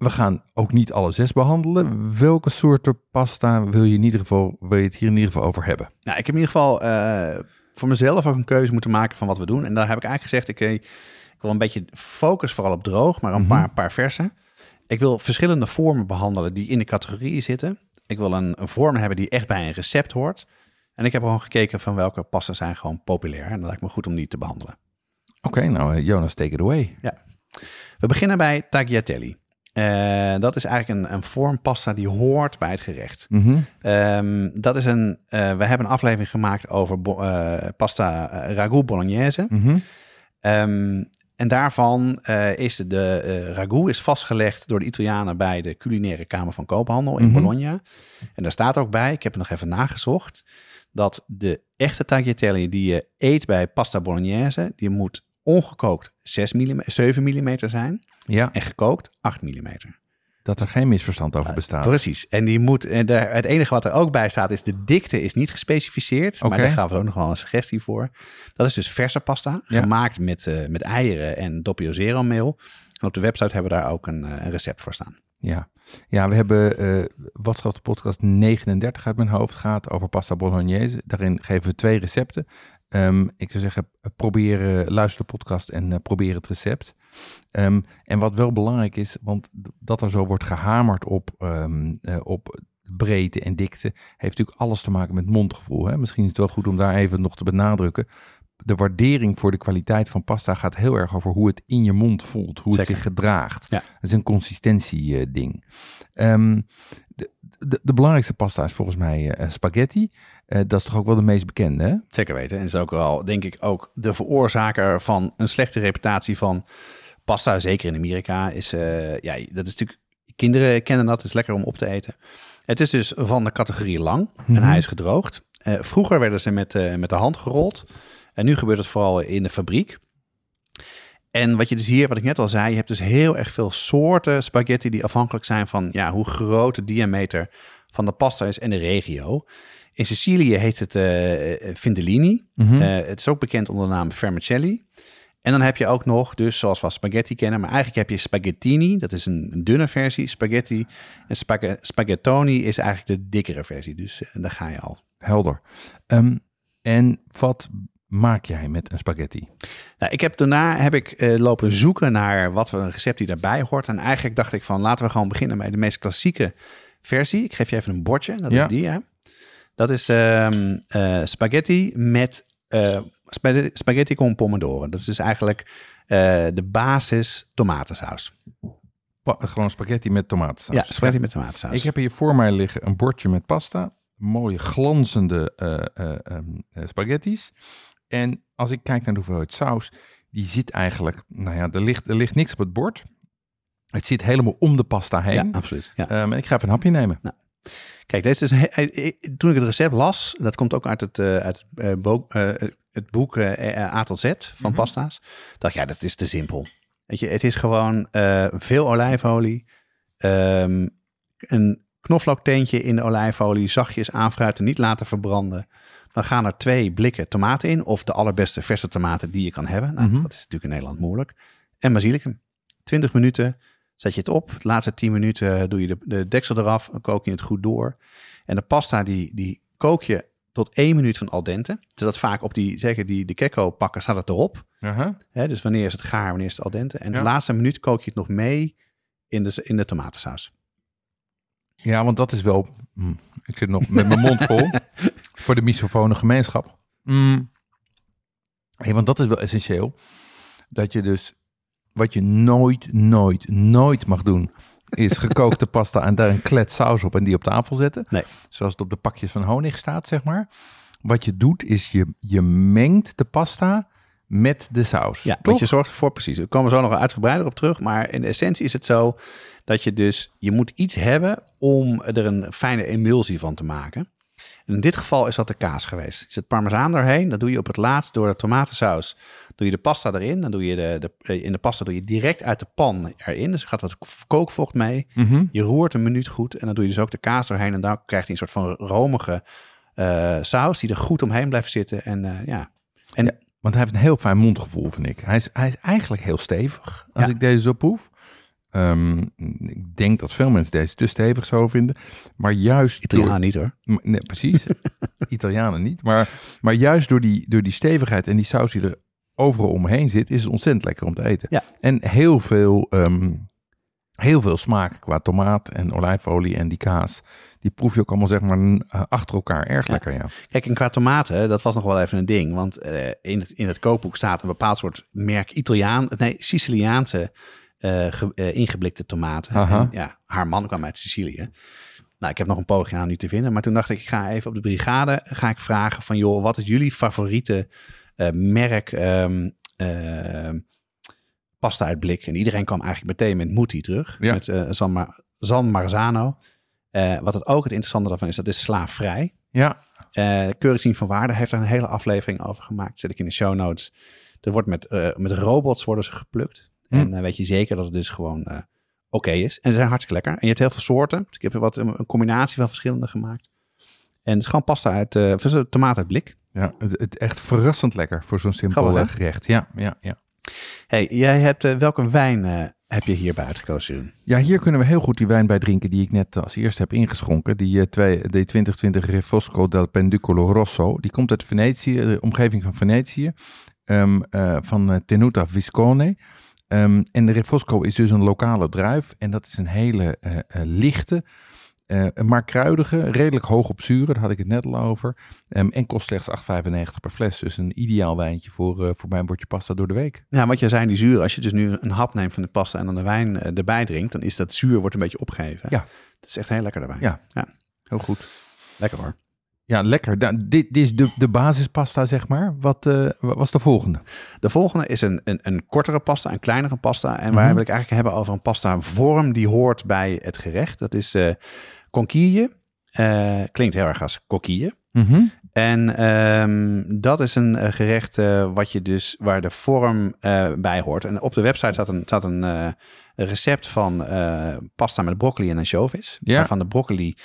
we gaan ook niet alle zes behandelen. Welke soorten pasta wil je, in ieder geval, wil je het hier in ieder geval over hebben? Nou, ik heb in ieder geval eh, voor mezelf ook een keuze moeten maken van wat we doen. En daar heb ik eigenlijk gezegd, ik, eh, ik wil een beetje focus vooral op droog, maar een Mhm. paar, paar versen. Ik wil verschillende vormen behandelen die in de categorieën zitten. Ik wil een, een vorm hebben die echt bij een recept hoort. En ik heb gewoon gekeken van welke pasta zijn gewoon populair. En dat lijkt me goed om die te behandelen. Oké, nou eh, Jonas, take it away. We beginnen bij tagliatelle. Eh, dat is eigenlijk een, een vorm pasta die hoort bij het gerecht. Mhm. Ehm, dat is een, eh, we hebben een aflevering gemaakt over eh, pasta ragout bolognese. Mhm. Ehm, en daarvan is de, de ragout is vastgelegd door de Italianen bij de culinaire kamer van koophandel in Mhm. Bologna. En daar staat ook bij, ik heb het nog even nagezocht, dat de echte tagliatelle die je eet bij pasta bolognese, die moet ongekookt 6 mm, 7 mm zijn Ja, en gekookt 8 mm. dat er geen misverstand over bestaat. Precies. En die moet, en daar, het enige wat er ook bij staat is de dikte is niet gespecificeerd. Maar Oké. daar gaan we ook nog wel een suggestie voor. Dat is dus verse pasta, Ja. gemaakt met, eh, met eieren en doppio zero meel. En op de website hebben we daar ook een, eh, een recept voor staan. Ja. ja, we hebben eh wat de podcast 39 uit mijn hoofd gaat over pasta bolognese. Daarin geven we twee recepten. Ehm, ik zou zeggen, probeer, eh, luister de podcast en eh, probeer het recept. Ehm, en wat wel belangrijk is, want dat er zo wordt gehamerd op, ehm, eh, op breedte en dikte, heeft natuurlijk alles te maken met mondgevoel. Hè? Misschien is het wel goed om daar even nog te benadrukken. de waardering voor de kwaliteit van pasta gaat heel erg over hoe het in je mond voelt, hoe het zich gedraagt. Ja. Dat is een consistentie-ding. Ehm, de, de, belangrijkste pasta is volgens mij eh, spaghetti. Eh, dat is toch ook wel de meest bekende, hè? Zeker weten. En is ook wel, denk ik, ook de veroorzaker van een slechte reputatie van pasta. Zeker in Amerika. Is, eh, ja, dat is natuurlijk, kinderen kennen dat. Het is lekker om op te eten. Het is dus van de categorie lang. En Mhm. hij is gedroogd. Vroeger werden ze met, met de hand gerold. En nu gebeurt het vooral in de fabriek. En wat je dus hier, wat ik net al zei, je hebt dus heel erg veel soorten spaghetti die afhankelijk zijn van ja, hoe groot de diameter van de pasta is en de regio. In Sicilië heet het eh Findellini. Mhm. Eh, het is ook bekend onder de naam vermicelli. En dan heb je ook nog, dus zoals we spaghetti kennen, maar eigenlijk heb je spaghettini, dat is een, een dunne versie, spaghetti. En spag spaghettoni is eigenlijk de dikkere versie, dus eh, daar ga je al. Helder. Ehm, en wat maak jij met een spaghetti? Nou, ik heb daarna heb ik eh, lopen zoeken naar wat voor een recept die daarbij hoort. En eigenlijk dacht ik van laten we gewoon beginnen met de meest klassieke versie. Ik geef je even een bordje, dat Ja. is die hè. Dat is ehm, eh, spaghetti met eh, spaghetti, spaghetti con pomodoro. Dat is dus eigenlijk de basis tomatensaus. Pa- gewoon spaghetti met tomatensaus. Ja, spaghetti met tomatensaus. Ik heb hier voor mij liggen een bordje met pasta. Mooie glanzende eh, eh, ehm, eh, spaghetti's. En als ik kijk naar de hoeveelheid saus, die zit eigenlijk... Nou ja, er ligt, er ligt niks op het bord. Het zit helemaal om de pasta heen. ja, absoluut. Ja. Ehm, en ik ga even een hapje nemen. Kijk, deze is, toen ik het recept las, dat komt ook uit het, eh, uit het, eh, het boek eh, A tot Z van Mhm. pasta's. dacht ja, dat is te simpel. Weet je, het is gewoon veel olijfolie, ehm, een knoflookteentje in de olijfolie, zachtjes aanfruiten, niet laten verbranden. Dan gaan er twee blikken tomaten in, of de allerbeste verse tomaten die je kan hebben. Nou, Mhm. Dat is natuurlijk in Nederland moeilijk. En basilicum. 20 minuten zet je het op. De laatste 10 minuten doe je de, de deksel eraf, dan kook je het goed door. En de pasta die, die kook je tot 1 minuut van al dente. Zodat vaak op die, zeker die de kekko pakken, staat het erop. Hè, dus wanneer is het gaar, wanneer is het al dente. En Ja. de laatste minuut kook je het nog mee in de, in de tomatensaus. Ja, want dat is wel... mm, ik zit nog met mijn mond vol. voor de misofone gemeenschap. Mm. Hey, want dat is wel essentieel. Dat je dus... Wat je nooit, nooit, nooit mag doen... is gekookte pasta en daar een klet saus op en die op tafel zetten. Nee. Zoals het op de pakjes van honig staat, zeg maar. Wat je doet, is je, je mengt de pasta met de saus. Ja, toch? want je zorgt ervoor precies. We komen zo nog uitgebreider op terug. Maar in de essentie is het zo dat je dus... Je moet iets hebben om er een fijne emulsie van te maken. In dit geval is dat de kaas geweest. Is het parmezaan doorheen. Dat doe je op het laatst door de tomatensaus. Doe je de pasta erin. Dan doe je de, de, in de pasta doe je direct uit de pan erin. Dus er gaat wat kookvocht mee. Mhm. Je roert een minuut goed. En dan doe je dus ook de kaas doorheen. En dan krijg je een soort van romige eh, saus die er goed omheen blijft zitten. En eh, ja... En Ja. Want hij heeft een heel fijn mondgevoel, vind ik. Hij is, hij is eigenlijk heel stevig, als Ja. ik deze zo proef. Ehm, ik denk dat veel mensen deze te stevig zouden vinden. Maar juist Italiaan niet hoor. Nee, precies. Italianen niet. Maar, maar juist door die, door die stevigheid en die saus die er overal omheen zit... is het ontzettend lekker om te eten. Ja. En heel veel, ehm, heel veel smaak qua tomaat en olijfolie en die kaas... die proef je ook allemaal zeg maar eh, achter elkaar. Erg Ja. lekker, ja. Kijk, en qua tomaten, dat was nog wel even een ding. Want eh, in, het, in het kookboek staat een bepaald soort merk Italiaan, nee, Siciliaanse ge- eh, ingeblikte tomaten. En, ja, haar man kwam uit Sicilië. Nou, ik heb nog een poging om die te vinden. Maar toen dacht ik, ik ga even op de brigade ga ik vragen van... joh, wat is jullie favoriete eh, merk ehm, ehm, pasta uit blik? En iedereen kwam eigenlijk meteen met Mutti terug. Ja. Met eh, San, Mar- San Marzano. Eh, wat het ook het interessante daarvan is, dat is slaafvrij. Ja, Eh Keurig zien van Waarde heeft er een hele aflevering over gemaakt. Zet ik in de show notes. Er wordt met, eh, met robots worden ze geplukt. Hm. En dan weet je zeker dat het dus gewoon eh, oké is. En ze zijn hartstikke lekker. En je hebt heel veel soorten. Dus ik heb er wat een, een combinatie van verschillende gemaakt. En het is gewoon pasta uit, eh of het tomaat uit blik. Ja, het, het echt verrassend lekker voor zo'n simpel eh, gerecht. Ja, ja, ja. Hey, jij hebt, welke wijn heb je hierbij uitgekozen? Ja, hier kunnen we heel goed die wijn bij drinken die ik net als eerste heb ingeschonken. Die, eh, twee, de 2020 Refosco del Penducolo Rosso. Die komt uit Venetië, de omgeving van Venetië. ehm, eh, van Tenuta Viscone. Ehm, en de Refosco is dus een lokale druif. En dat is een hele eh, eh, lichte, Eh, maar kruidige, redelijk hoog op zuren, daar had ik het net al over. Ehm, en kost slechts 8,95 per fles. Dus een ideaal wijntje voor, eh, voor mijn bordje pasta door de week. Ja, wat jij zei, die zuur. Als je dus nu een hap neemt van de pasta en dan de wijn erbij drinkt, dan is dat zuur wordt een beetje opgeheven. Ja. Dat is echt heel lekker daarbij. Ja. ja. Heel goed. Lekker hoor. Ja, lekker. Dit, dit is de, de basispasta, zeg maar. Wat eh, was de volgende? De volgende is een, een, een kortere pasta, een kleinere pasta. En waar Mhm. wil ik eigenlijk hebben over een pasta vorm die hoort bij het gerecht. Dat is eh conquille. Eh, klinkt heel erg als coquille. En ehm, dat is een gerecht wat je dus, waar de vorm bij hoort. En op de website staat een, staat een recept van pasta met broccoli en ansjovis. Ja. Waarvan de broccoli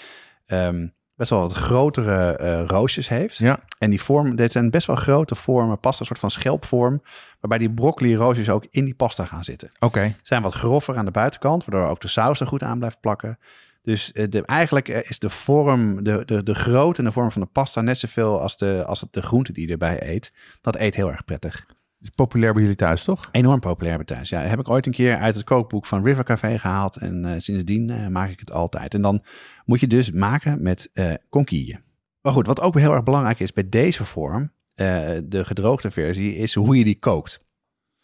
ehm, best wel wat grotere eh, roosjes heeft. Ja. En die vorm, dit zijn best wel grote vormen, pasta, een soort van schelpvorm. Waarbij die broccoli roosjes ook in die pasta gaan zitten. Oké. Zijn wat grover aan de buitenkant, waardoor ook de saus er goed aan blijft plakken. Dus eh, de, eigenlijk eh, is de vorm, de, de, de grootte en de vorm van de pasta net zoveel als, de, als het de groente die je erbij eet. Dat eet heel erg prettig. Is populair bij jullie thuis, toch? Enorm populair bij thuis. Ja, heb ik ooit een keer uit het kookboek van River Café gehaald. En eh, sindsdien eh, maak ik het altijd. En dan moet je dus maken met eh conquille. Maar goed, wat ook heel erg belangrijk is bij deze vorm, de gedroogde versie, is hoe je die kookt.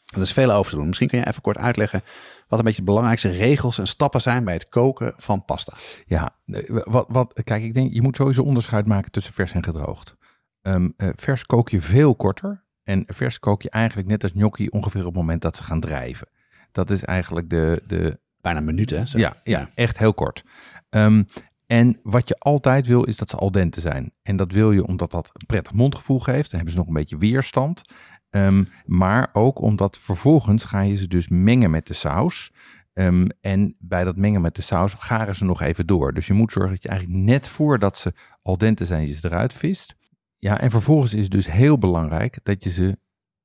Dat is veel over te doen. Misschien kun je even kort uitleggen wat een beetje de belangrijkste regels en stappen zijn bij het koken van pasta. Ja, wat, wat, kijk, ik denk, je moet sowieso onderscheid maken tussen vers en gedroogd. Ehm, eh, vers kook je veel korter. En vers kook je eigenlijk net als gnocchi ongeveer op het moment dat ze gaan drijven. Dat is eigenlijk de, de Bijna minuten. hè, zo. ja, ja, echt heel kort. Ehm, en wat je altijd wil, is dat ze al dente zijn. En dat wil je omdat dat een prettig mondgevoel geeft. Dan hebben ze nog een beetje weerstand. Ehm, maar ook omdat vervolgens ga je ze dus mengen met de saus. Ehm, en bij dat mengen met de saus garen ze nog even door. Dus je moet zorgen dat je eigenlijk net voordat ze al dente zijn, je ze eruit vist. Ja, en vervolgens is het dus heel belangrijk dat je, ze,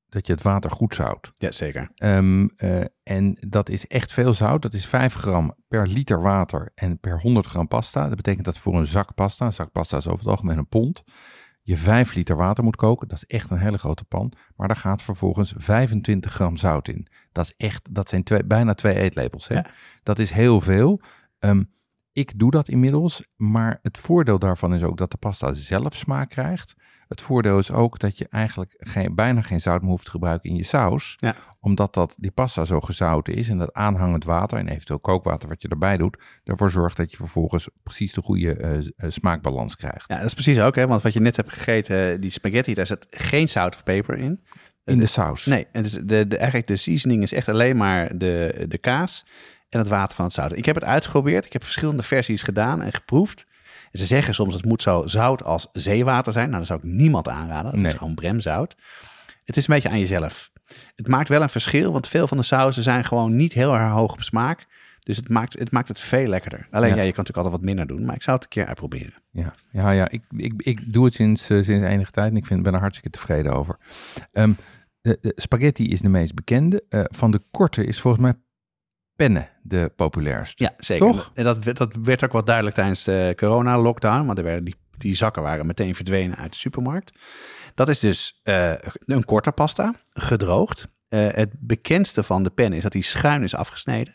dat je het water goed zout. ja, zeker. Ehm, eh, en dat is echt veel zout. Dat is 5 gram per liter water en per 100 gram pasta. Dat betekent dat voor een zak pasta, een zak pasta is over het algemeen een pond, je 5 liter water moet koken. Dat is echt een hele grote pan. Maar daar gaat vervolgens 25 gram zout in. Dat is echt, dat zijn twee, bijna twee eetlepels. Hè? Ja. Dat is heel veel. Ehm, ik doe dat inmiddels, maar het voordeel daarvan is ook dat de pasta zelf smaak krijgt. Het voordeel is ook dat je eigenlijk geen, bijna geen zout meer hoeft te gebruiken in je saus. Ja. Omdat dat, die pasta zo gezouten is en dat aanhangend water en eventueel kookwater wat je erbij doet, ervoor zorgt dat je vervolgens precies de goede eh, eh, smaakbalans krijgt. Ja, dat is precies ook. Hè, want wat je net hebt gegeten, die spaghetti, daar zit geen zout of peper in. In de saus. Nee, het is de, de, eigenlijk de seasoning is echt alleen maar de, de kaas en het water van het zout. Ik heb het uitgeprobeerd. Ik heb verschillende versies gedaan en geproefd. En ze zeggen soms het moet zo zout als zeewater zijn. Nou, dat zou ik niemand aanraden. Het Nee. is gewoon bremzout. Het is een beetje aan jezelf. Het maakt wel een verschil, want veel van de sauzen zijn gewoon niet heel erg hoog op smaak. Dus het maakt het, maakt het veel lekkerder. Alleen Ja. ja. je kan natuurlijk altijd wat minder doen, maar ik zou het een keer uitproberen. Ja, ja, ja. Ik, ik, ik doe het sinds, eh, sinds enige tijd en ik vind, ben er hartstikke tevreden over. Ehm, de, de spaghetti is de meest bekende. Eh, van de korte is volgens mij penne de populairst. Ja, zeker. Toch? En dat, werd- dat werd ook wel duidelijk tijdens de corona-lockdown. Want er werden die, die zakken waren meteen verdwenen uit de supermarkt. Dat is dus eh, een korte pasta, gedroogd. Eh, het bekendste van de pen is dat die schuin is afgesneden.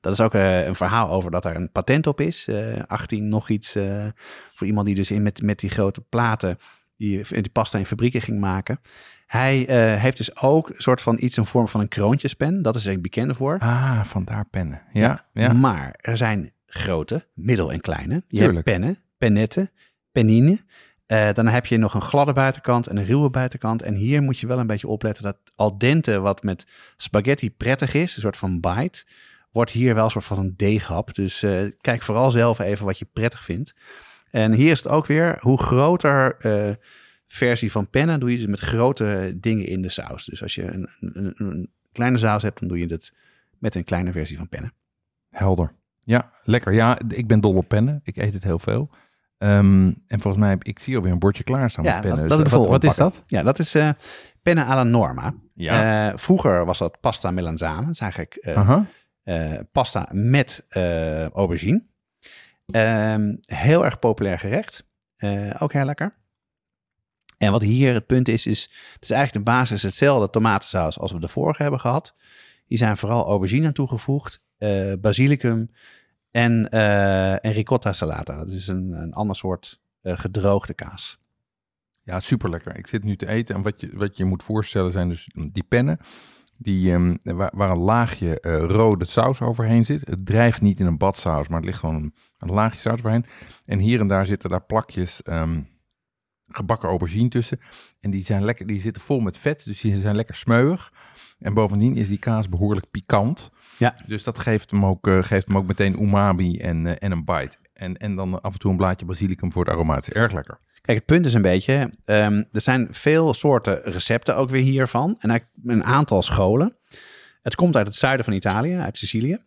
Dat is ook eh, een verhaal over dat er een patent op is. eh 18 nog iets eh, voor iemand die dus in met, met die grote platen die, die pasta in fabrieken ging maken. Hij eh, heeft dus ook een soort van iets in vorm van een kroontjespen. Dat is er bekend voor. Ah, vandaar pennen. Ja, ja. Maar er zijn grote, middel en kleine. Je Tuurlijk. hebt pennen, pennetten, pennine. Eh, dan heb je nog een gladde buitenkant en een ruwe buitenkant. En hier moet je wel een beetje opletten dat al dente, wat met spaghetti prettig is, een soort van bite, wordt hier wel een soort van een deeghap. Dus eh, kijk vooral zelf even wat je prettig vindt. En hier is het ook weer, hoe groter versie van pennen, doe je dus met grote dingen in de saus. Dus als je een, een, een kleine saus hebt, dan doe je het met een kleine versie van pennen. Helder. Ja, lekker. Ja, ik ben dol op pennen. Ik eet het heel veel. Ehm, en volgens mij, ik zie alweer een bordje klaarstaan Ja, met pennen. dat- dat Dus is de wat, wat is dat? Ja, dat is eh penne alla norma. Ja. Eh, vroeger was dat pasta melanzane. Dat is eigenlijk eh, eh, pasta met eh, aubergine. Ehm, heel erg populair gerecht. Eh, ook heel lekker. En wat hier het punt is, is het is eigenlijk de basis hetzelfde tomatensaus als we de vorige hebben gehad. Hier zijn vooral aubergine aan toegevoegd, eh, basilicum En, eh, en ricotta salata. Dat is een, een ander soort eh, gedroogde kaas. Ja, super lekker. Ik zit nu te eten en wat je, wat je moet voorstellen zijn dus die pennen. Die, ehm, waar, een laagje rode saus overheen zit. Het drijft niet in een badsaus, maar het ligt gewoon een, een laagje saus overheen. En hier en daar zitten daar plakjes ehm, gebakken aubergine tussen. En die, zijn lekker, die zitten vol met vet, dus die zijn lekker smeuig. En bovendien is die kaas behoorlijk pikant. Ja. Dus dat geeft hem ook, eh, geeft hem ook meteen umami en, eh, en een bite. En, en dan af en toe een blaadje basilicum voor het aromaat. Erg lekker. Kijk, het punt is een beetje, ehm, er zijn veel soorten recepten ook weer hiervan. En een aantal scholen. Het komt uit het zuiden van Italië, uit Sicilië.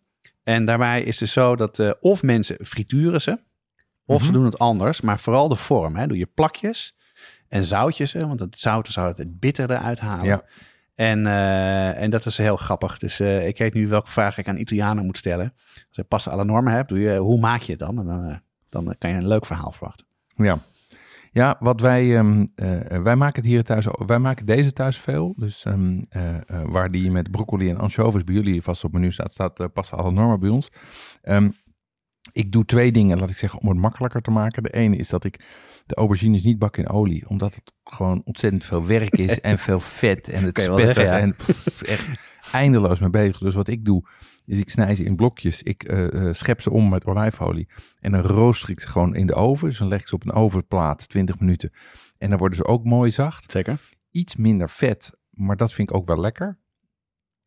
En daarbij is het zo dat eh, of mensen frituren ze, of ze Mhm. doen het anders. Maar vooral de vorm. Hè. Doe je plakjes en zoutjes want het zout zou het, het bittere uithalen. Ja. En, eh, en dat is heel grappig. Dus eh, ik weet nu welke vraag ik aan Italianen moet stellen. Als je pasta alla norma hebt, doe je, hoe maak je het dan? En dan, eh, dan kan je een leuk verhaal verwachten. Ja. Ja, wat wij, ehm, eh, wij maken het hier thuis, wij maken deze thuis veel. Dus ehm, eh, eh, waar die met broccoli en anchovies bij jullie vast op menu staat, staat pasta alla norma bij ons. Ehm, ik doe twee dingen, laat ik zeggen, om het makkelijker te maken. De ene is dat ik de aubergines niet bak in olie, omdat het gewoon ontzettend veel werk is en veel vet en het Kan je wel spetter zeggen, ja. en pff, echt eindeloos mee bezig. Dus wat ik doe, is ik snij ze in blokjes, ik eh, eh, schep ze om met olijfolie en dan rooster ik ze gewoon in de oven. Dus dan leg ik ze op een ovenplaat, 20 minuten. En dan worden ze ook mooi zacht. Zeker. Iets minder vet, maar dat vind ik ook wel lekker.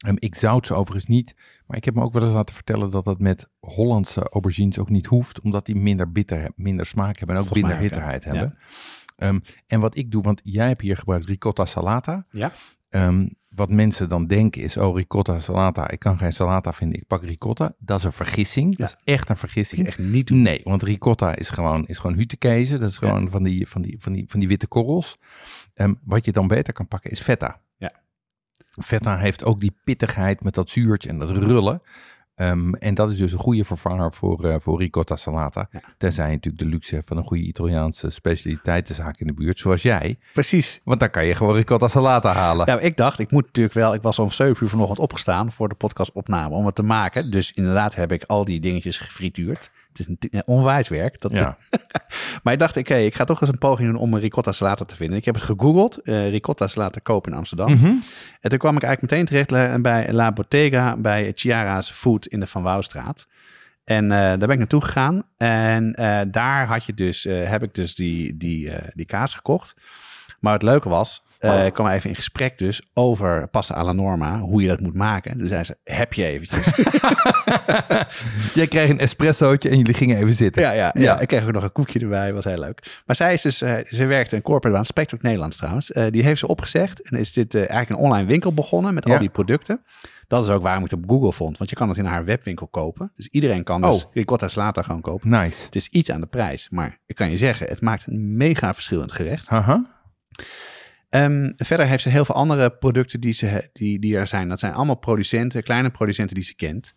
Ehm, ik zout ze overigens niet, maar ik heb me ook wel eens laten vertellen dat dat met Hollandse aubergines ook niet hoeft, omdat die minder bitter, minder smaak hebben en ook Volgens minder mij ja. bitterheid hebben. Ehm, en wat ik doe, want jij hebt hier gebruikt ricotta salata. Ja. Ehm, wat mensen dan denken is, oh ricotta salata, ik kan geen salata vinden, ik pak ricotta. Dat is een vergissing, dat is echt een vergissing. Echt niet doen. Nee, want ricotta is gewoon, is gewoon hutekezen. Dat is gewoon van, die, van, die, van, die, van die witte korrels. Wat je dan beter kan pakken is feta. Feta heeft ook die pittigheid met dat zuurtje en dat rullen. Ehm, en dat is dus een goede vervanger voor, eh, voor ricotta salata. Ja. Tenzij je natuurlijk de luxe hebt van een goede Italiaanse specialiteitenzaak in de buurt, zoals jij. Precies. Want dan kan je gewoon ricotta salata halen. Ja, maar ik dacht, ik moet natuurlijk wel. Ik was om 7 uur vanochtend opgestaan voor de podcastopname om het te maken. Dus inderdaad heb ik al die dingetjes gefrituurd. Het is een t- onwijs werk. Dat, Ja. maar ik dacht, oké, ik ga toch eens een poging doen om een ricotta salata te vinden. Ik heb het gegoogeld, eh, ricotta salata kopen in Amsterdam. Mhm. En toen kwam ik eigenlijk meteen terecht bij La Bottega, bij Chiara's Food in de Van Wouwstraat. En eh, daar ben ik naartoe gegaan. En eh, daar had je dus, eh, heb ik dus die, die, eh, die kaas gekocht. Maar het leuke was, eh, ik kwam even in gesprek dus over pasta alla norma, hoe je dat moet maken. Dus zei ze, heb je eventjes? Jij kreeg een espressootje en jullie gingen even zitten. ja, ja, ja, Ja. ik kreeg ook nog een koekje erbij, was heel leuk. Maar zij is dus, eh, ze werkte een corporate baan, spreekt ook Nederlands trouwens. Eh, die heeft ze opgezegd en is dit eh, eigenlijk een online winkel begonnen met al die producten. Dat is ook waarom ik het op Google vond, want je kan het in haar webwinkel kopen. Dus iedereen kan dus Oh. ricotta salata gewoon kopen. Nice. Het is iets aan de prijs, maar ik kan je zeggen, het maakt een mega verschil in het gerecht. Haha. Ehm, verder heeft ze heel veel andere producten die, ze, die, die er zijn. Dat zijn allemaal producenten, kleine producenten die ze kent.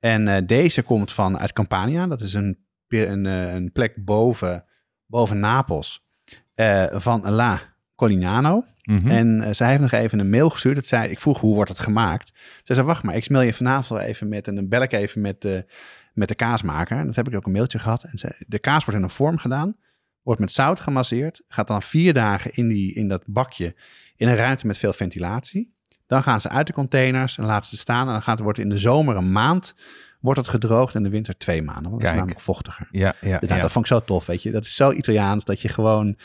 En eh, deze komt van uit Campania. Dat is een, een, eh, een plek boven, boven Napels eh, van La Colignano. Mhm. En zij heeft nog even een mail gestuurd. Dat zei, ik vroeg hoe wordt het gemaakt. Ze zei, wacht maar, ik mail je vanavond even met en dan bel ik even met de, met de kaasmaker. En dat heb ik ook een mailtje gehad. En zei, de kaas wordt in een vorm gedaan, wordt met zout gemasseerd, gaat dan vier dagen in, die, in dat bakje in een ruimte met veel ventilatie. Dan gaan ze uit de containers en laten ze staan. En dan gaat, wordt in de zomer een maand wordt het gedroogd en in de winter twee maanden. Want dat is namelijk vochtiger. Ja, ja, Dus nou, ja. dat vond ik zo tof, weet je. Dat is zo Italiaans dat je gewoon...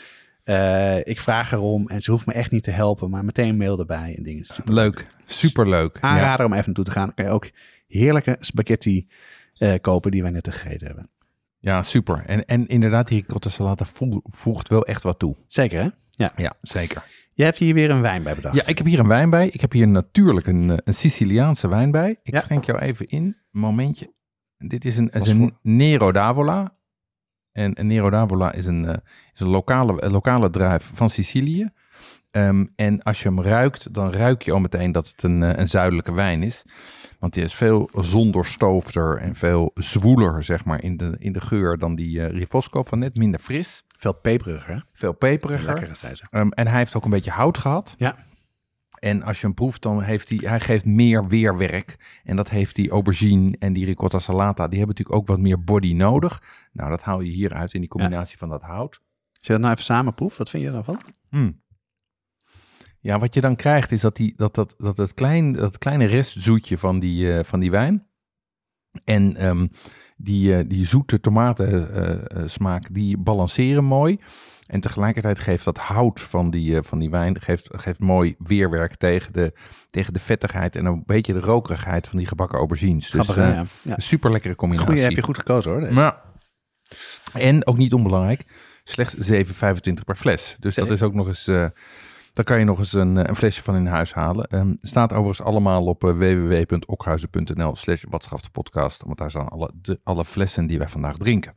eh, ik vraag erom en ze hoeft me echt niet te helpen, maar meteen een mail erbij en dingen. Super Leuk. Superleuk. Ja. Aanrader om even naartoe te gaan. Dan kan je ook heerlijke spaghetti eh, kopen die wij net gegeten hebben. Ja, super. En, en inderdaad, die ricotta salata voegt wel echt wat toe. Zeker, hè? Ja. Ja, zeker. Je hebt hier weer een wijn bij bedacht. Ja, ik heb hier een wijn bij. Ik heb hier natuurlijk een, eh, een Siciliaanse wijn bij. Ik Ja. schenk jou even in. Momentje. Dit is een, is een? Nero d'Avola. En een Nero d'Avola is een, eh, is een lokale, een lokale druif van Sicilië. Ehm, en als je hem ruikt, dan ruik je al meteen dat het een, eh, een zuidelijke wijn is. Want die is veel zondoorstoofder en veel zwoeler, zeg maar, in de, in de geur dan die eh Rifosco van net. Minder fris, Veel peperiger, veel peperiger. Lekker, zei ze. Ehm, en hij heeft ook een beetje hout gehad. Ja. En als je hem proeft, dan heeft hij, hij geeft meer weerwerk. En dat heeft die aubergine en die ricotta salata. Die hebben natuurlijk ook wat meer body nodig. Nou, dat haal je hieruit in die combinatie van dat hout. Als je dat nou even samen proeft, wat vind je daarvan? Hmm. Ja, wat je dan krijgt is dat, die, dat, dat, dat, het klein, dat kleine restzoetje van die, eh, van die wijn en ehm, die, eh, die zoete tomatensmaak, uh, die balanceren mooi. En tegelijkertijd geeft dat hout van die, van die wijn geeft, geeft mooi weerwerk tegen de, tegen de vettigheid en een beetje de rokerigheid van die gebakken aubergines. Dus Grappig, ja. Ja. een super lekkere combinatie. Goeie, heb je goed gekozen hoor. Deze. En ook niet onbelangrijk, slechts 7,25 per fles. Dus dat is ook nog eens. eh daar kan je nog eens een, eh, een flesje van in huis halen. Ehm, staat overigens allemaal op uh, www.okhuizen.nl slash de podcast. Want daar staan alle, de, alle flessen die wij vandaag drinken.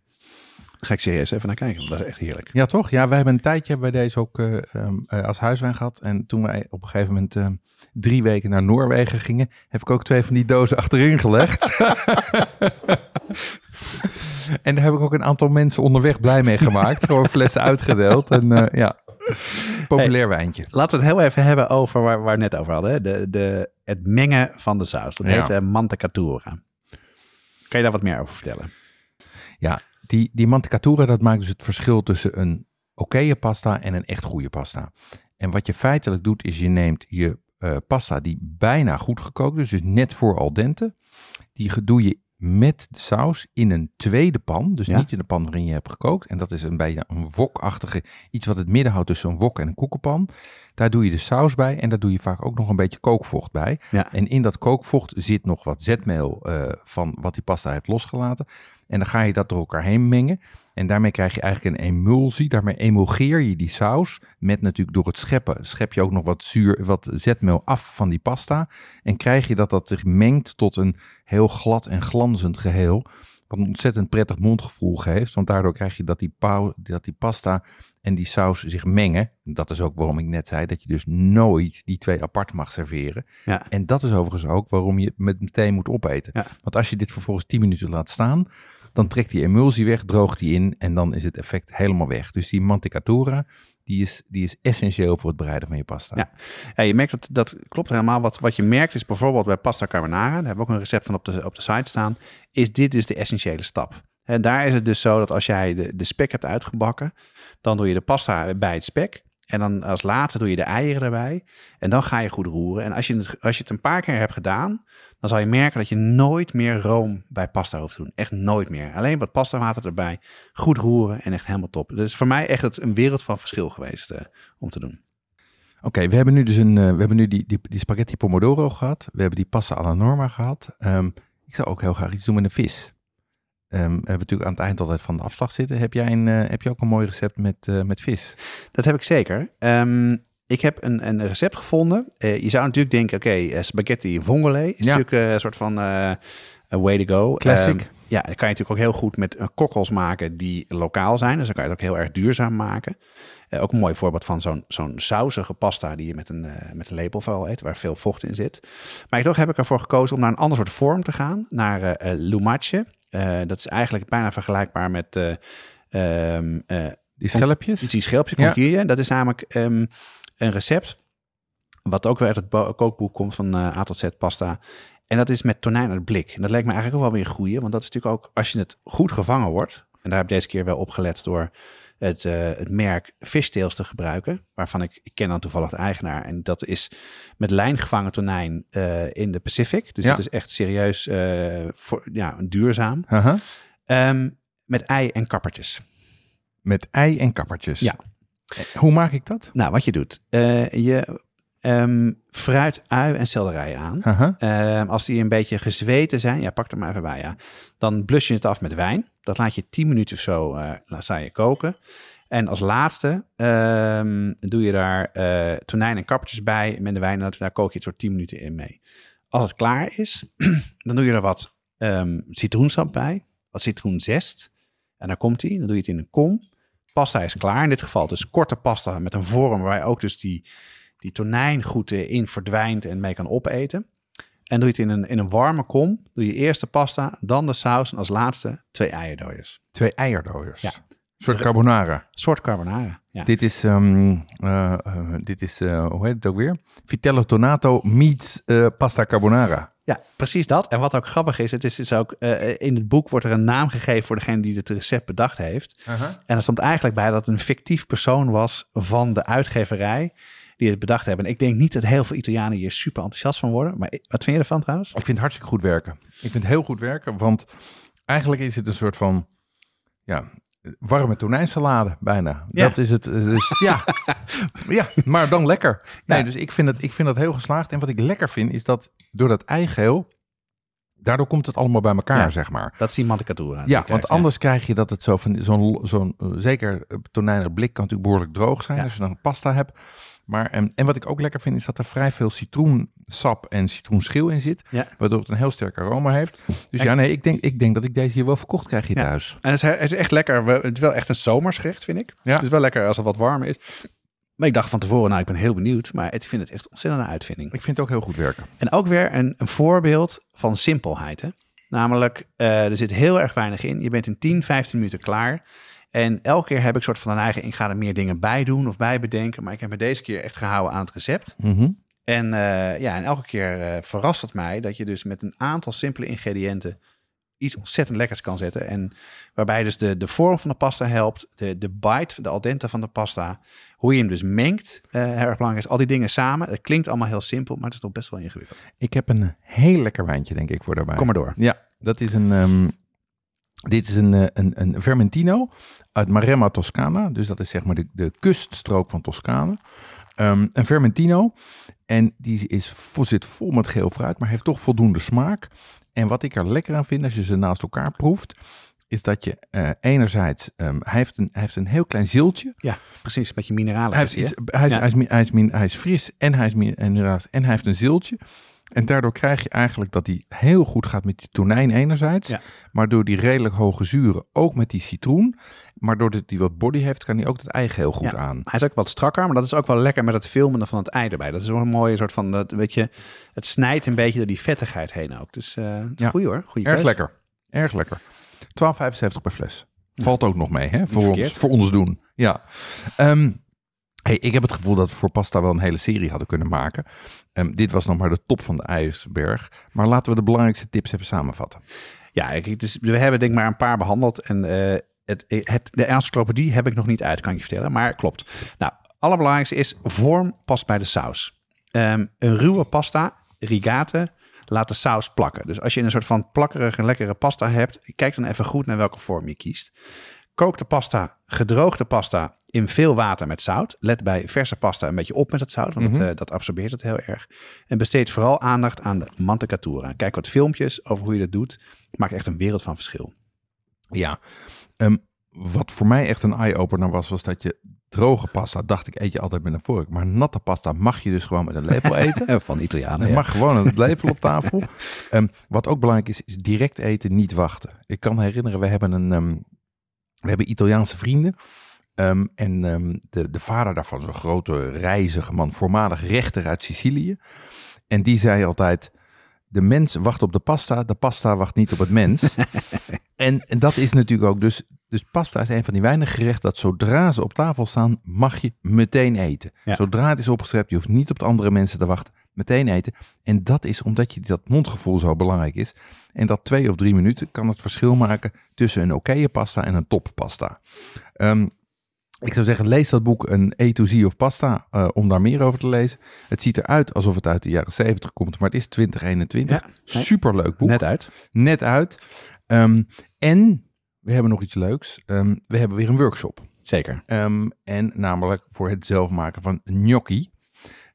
Ga ik serieus even naar kijken, want dat is echt heerlijk. Ja, toch? Ja, wij hebben een tijdje bij deze ook eh, um, uh, als huiswijn gehad. En toen wij op een gegeven moment uh, drie weken naar Noorwegen gingen, heb ik ook twee van die dozen achterin gelegd. en daar heb ik ook een aantal mensen onderweg blij mee gemaakt. Gewoon flessen uitgedeeld. En ja, populair hey, wijntje. Laten we het heel even hebben over waar, waar we net over hadden. Hè? De, de, het mengen van de saus. Dat heet ja. uh, mantecatura. Kan je daar wat meer over vertellen? Ja, die, die mantecatura, dat maakt dus het verschil tussen een oké pasta en een echt goede pasta. En wat je feitelijk doet, is je neemt je uh, pasta die bijna goed gekookt is, dus net voor al dente. Die doe je met de saus in een tweede pan. Dus ja. niet in de pan waarin je hebt gekookt. En dat is een beetje een wokachtige, iets wat het midden houdt tussen een wok en een koekenpan. Daar doe je de saus bij en daar doe je vaak ook nog een beetje kookvocht bij. Ja. En in dat kookvocht zit nog wat zetmeel uh, van wat die pasta heeft losgelaten. En dan ga je dat door elkaar heen mengen. En daarmee krijg je eigenlijk een emulsie. Daarmee emulgeer je die saus. Met natuurlijk door het scheppen schep je ook nog wat zuur, wat zetmeel af van die pasta. En krijg je dat dat zich mengt tot een heel glad en glanzend geheel. Wat een ontzettend prettig mondgevoel geeft. Want daardoor krijg je dat die, dat die pasta en die saus zich mengen. Dat is ook waarom ik net zei dat je dus nooit die twee apart mag serveren. Ja. En dat is overigens ook waarom je het met meteen moet opeten. Ja. Want als je dit vervolgens 10 minuten laat staan, dan trekt die emulsie weg, droogt die in en dan is het effect helemaal weg. Dus die mantecatura, die is, die is essentieel voor het bereiden van je pasta. Ja, ja je merkt dat, dat klopt helemaal. Wat, wat je merkt is bijvoorbeeld bij pasta carbonara, daar hebben we ook een recept van op de, op de site staan, is dit dus de essentiële stap. En daar is het dus zo dat als jij de, de spek hebt uitgebakken, dan doe je de pasta bij het spek. En dan als laatste doe je de eieren erbij. En dan ga je goed roeren. En als je het, als je het een paar keer hebt gedaan, dan zal je merken dat je nooit meer room bij pasta hoeft te doen. Echt nooit meer. Alleen wat pasta water erbij. Goed roeren en echt helemaal top. Dus voor mij echt het, een wereld van verschil geweest uh, om te doen. Oké, we hebben nu dus een, uh, we hebben nu die, die, die, spaghetti pomodoro gehad. We hebben die pasta alla norma gehad. Um, ik zou ook heel graag iets doen met een vis. Um, we hebben natuurlijk aan het eind altijd van de afslag zitten. Heb jij, een, uh, heb je ook een mooi recept met, uh, met vis? Dat heb ik zeker. Um, ik heb een, een recept gevonden. Uh, je zou natuurlijk denken, oké, okay, spaghetti vongole is ja. natuurlijk een soort van way to go. Classic. Um, ja, dan kan je natuurlijk ook heel goed met kokkels maken die lokaal zijn. Dus dan kan je het ook heel erg duurzaam maken. Uh, ook een mooi voorbeeld van zo'n zo'n sausige pasta die je met een, uh, met een eet, waar veel vocht in zit. Maar toch heb ik ervoor gekozen om naar een ander soort vorm te gaan, naar uh, lumache. Dat is eigenlijk bijna vergelijkbaar met... Um, die schelpjes? Die schelpjes, ja. Dat is namelijk um, een recept, wat ook weer uit het kookboek komt van A tot Z pasta. En dat is met tonijn uit blik. En dat lijkt me eigenlijk ook wel weer een goeie, want dat is natuurlijk ook, als je het goed gevangen wordt, en daar heb ik deze keer wel op gelet door het, uh, het merk Fishtails te gebruiken, waarvan ik, ik ken dan toevallig de eigenaar. En dat is met lijn gevangen tonijn uh, in de Pacific. Dus ja. het is echt serieus uh, voor, ja, duurzaam. Uh -huh. um, met ei en kappertjes. Met ei en kappertjes? Ja. Hoe maak ik dat? Nou, wat je doet, je um, fruit, ui en selderij aan. Uh -huh. um, als die een beetje gezweten zijn, ja, pak er maar even bij, ja. Dan blus je het af met wijn. Dat laat je 10 minuten of zo uh, laat je koken. En als laatste um, doe je daar uh, tonijn en kappertjes bij met de wijn. En daar kook je het soort 10 minuten in mee. Als het klaar is, dan doe je er wat um, citroensap bij, wat citroenzest. En dan komt die, dan doe je het in een kom. Pasta is klaar in dit geval. Dus korte pasta met een vorm waar je ook dus die, die tonijn goed in verdwijnt en mee kan opeten. En doe je het in een, in een warme kom. Doe je eerst de pasta, dan de saus en als laatste twee eierdooiers. Twee eierdooiers? Ja. soort carbonara. soort carbonara. Ja. Dit is, ehm, eh, eh, dit is eh, hoe heet het ook weer? Vitello tonato meets pasta carbonara. ja, precies dat. En wat ook grappig is, het is dus ook in het boek wordt er een naam gegeven voor degene die het recept bedacht heeft. En er stond eigenlijk bij dat het een fictief persoon was van de uitgeverij die het bedacht hebben. En ik denk niet dat heel veel Italianen hier super enthousiast van worden. Maar wat vind je ervan trouwens? Ik vind het hartstikke goed werken. Ik vind het heel goed werken, want eigenlijk is het een soort van, ja, warme tonijnsalade bijna. Ja. Dat is het. Dus, ja. ja, maar dan lekker. Nee, Ja. dus ik vind, het, ik vind dat heel geslaagd. En wat ik lekker vind, is dat door dat eigeel, daardoor komt het allemaal bij elkaar, Ja. zeg maar. Dat is die mantecatura. Ja, want anders krijg je dat het zo van zo'n, zo'n eh, zeker eh, tonijnig blik kan natuurlijk behoorlijk droog zijn als je dan pasta hebt. Maar, en, en wat ik ook lekker vind is dat er vrij veel citroensap en citroenschil in zit, Ja. waardoor het een heel sterk aroma heeft. Dus En- ja, nee, ik denk, ik denk dat ik deze hier wel verkocht krijg hier Ja. thuis. En het is, het is echt lekker. Het is wel echt een zomersgerecht, vind ik. Ja. Het is wel lekker als het wat warmer is. Maar ik dacht van tevoren, nou, ik ben heel benieuwd. Maar ik vind het echt ontzettend een uitvinding. Ik vind het ook heel goed werken. En ook weer een, een voorbeeld van simpelheid. Hè? Namelijk, eh, er zit heel erg weinig in. Je bent in 10, 15 minuten klaar. En elke keer heb ik soort van een eigen... Ik ga er meer dingen bij doen of bij bedenken. Maar ik heb me deze keer echt gehouden aan het recept. Mhm. En, eh, ja, en elke keer eh, verrast het mij dat je dus met een aantal simpele ingrediënten iets ontzettend lekkers kan zetten. En waarbij dus de, de vorm van de pasta helpt, de, de bite, de al dente van de pasta, hoe je hem dus mengt, eh, heel erg belangrijk is. Al die dingen samen, het klinkt allemaal heel simpel, maar het is toch best wel ingewikkeld. Ik heb een heel lekker wijntje, denk ik, voor daarbij. Kom maar door. Ja, dat is een. ehm, dit is een, eh, een, een Vermentino uit Maremma Toscana. Dus dat is zeg maar de, de kuststrook van Toscane. Ehm, een Vermentino. En die is, zit vol met geel fruit, maar heeft toch voldoende smaak. En wat ik er lekker aan vind als je ze naast elkaar proeft, is dat je eh, enerzijds, ehm, hij, heeft een, hij heeft een heel klein zieltje. Ja, precies, een beetje mineralen. Hij, heeft zie je. iets, hij, is, Ja. hij, is, mi- hij, is, min- hij is fris en hij is, en hij heeft een zieltje. En daardoor krijg je eigenlijk dat hij heel goed gaat met die tonijn enerzijds. Ja. Maar door die redelijk hoge zuren ook met die citroen. Maar doordat hij wat body heeft, kan hij ook het eigen heel goed Ja. aan. Hij is ook wat strakker, maar dat is ook wel lekker met het filmen van het ei erbij. Dat is wel een mooie soort van, dat, weet je, het snijdt een beetje door die vettigheid heen ook. Dus eh Ja. goeie hoor, goeie Erg lekker. Erg lekker. 12,75 per fles. Valt ook nog mee, hè? Voor ons, voor ons doen. Ja. Ehm, ik heb het gevoel dat we voor pasta wel een hele serie hadden kunnen maken. Ehm, dit was nog maar de top van de ijsberg. Maar laten we de belangrijkste tips even samenvatten. Ja, we hebben denk ik maar een paar behandeld. En eh, het, het, de encyclopedie heb ik nog niet uit, kan je vertellen. Maar klopt. Nou, allerbelangrijkste is, vorm past bij de saus. Ehm, een ruwe pasta, rigate, laat de saus plakken. Dus als je een soort van plakkerige, lekkere pasta hebt, kijk dan even goed naar welke vorm je kiest. Kook de pasta, gedroogde pasta, in veel water met zout. Let bij verse pasta een beetje op met het zout, want Mhm. het, eh, dat absorbeert het heel erg. En besteed vooral aandacht aan de mantecatura. Kijk wat filmpjes over hoe je dat doet. Maakt echt een wereld van verschil. Ja. Ehm, wat voor mij echt een eye-opener was, was dat je droge pasta, dacht ik, eet je altijd met een vork. Maar natte pasta mag je dus gewoon met een lepel eten. Van Italianen. Je ja. mag gewoon een lepel op tafel. Ehm, wat ook belangrijk is, is direct eten, niet wachten. Ik kan herinneren, we hebben een, ehm, we hebben Italiaanse vrienden. Ehm, en ehm, de, de vader daarvan, zo'n grote reizige man, voormalig rechter uit Sicilië. En die zei altijd, de mens wacht op de pasta, de pasta wacht niet op het mens. en, en dat is natuurlijk ook, dus, dus pasta is een van die weinige gerechten dat zodra ze op tafel staan, mag je meteen eten. Ja. Zodra het is opgeschept, je hoeft niet op de andere mensen te wachten, meteen eten. En dat is omdat je dat mondgevoel zo belangrijk is. En dat twee of drie minuten kan het verschil maken tussen een oké pasta en een toppasta. Ehm ik zou zeggen, lees dat boek een A to Z of Pasta eh, om daar meer over te lezen. Het ziet eruit alsof het uit de jaren 70 komt, maar het is 2021. Ja, nee. Superleuk boek. Net uit. Net uit. Ehm, en we hebben nog iets leuks. Ehm, we hebben weer een workshop. Zeker. En namelijk voor het zelf maken van gnocchi.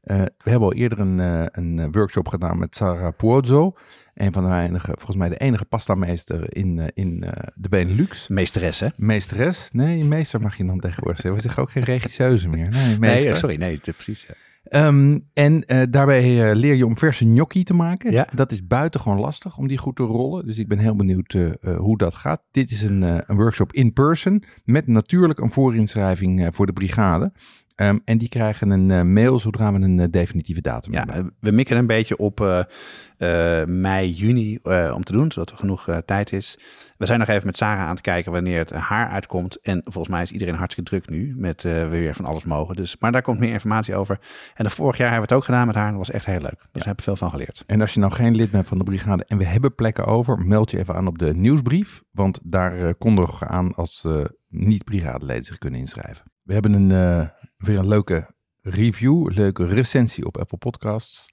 Eh, we hebben al eerder een, eh, een eh, workshop gedaan met Sarah Puozzo. Een van de weinige, volgens mij de enige pastameester in, in de Benelux. Meesteres, hè? Meesteres? Nee, meester mag je dan tegenwoordig zeggen. We zeggen ook geen regisseuse meer. Nee, meester. Nee, sorry. Nee, precies. ja. Ehm, en daarbij leer je om verse gnocchi te maken. Ja. Dat is buitengewoon lastig om die goed te rollen. Dus ik ben heel benieuwd hoe dat gaat. Dit is een, een workshop in person met natuurlijk een voorinschrijving voor de brigade. Ehm, en die krijgen een eh, mail zodra we een eh, definitieve datum Ja, hebben. we mikken een beetje op eh, mei, juni om te doen, zodat er genoeg tijd is. We zijn nog even met Sarah aan het kijken wanneer het haar uitkomt. En volgens mij is iedereen hartstikke druk nu met weer van alles mogen. Dus, maar daar komt meer informatie over. En de vorig jaar hebben we het ook gedaan met haar. En dat was echt heel leuk. Dus we hebben veel van geleerd. En als je nou geen lid bent van de brigade en we hebben plekken over, meld je even aan op de nieuwsbrief. Want daar kondigen we aan als niet-brigadeleden zich kunnen inschrijven. We hebben een, weer een leuke review, leuke recensie op Apple Podcasts.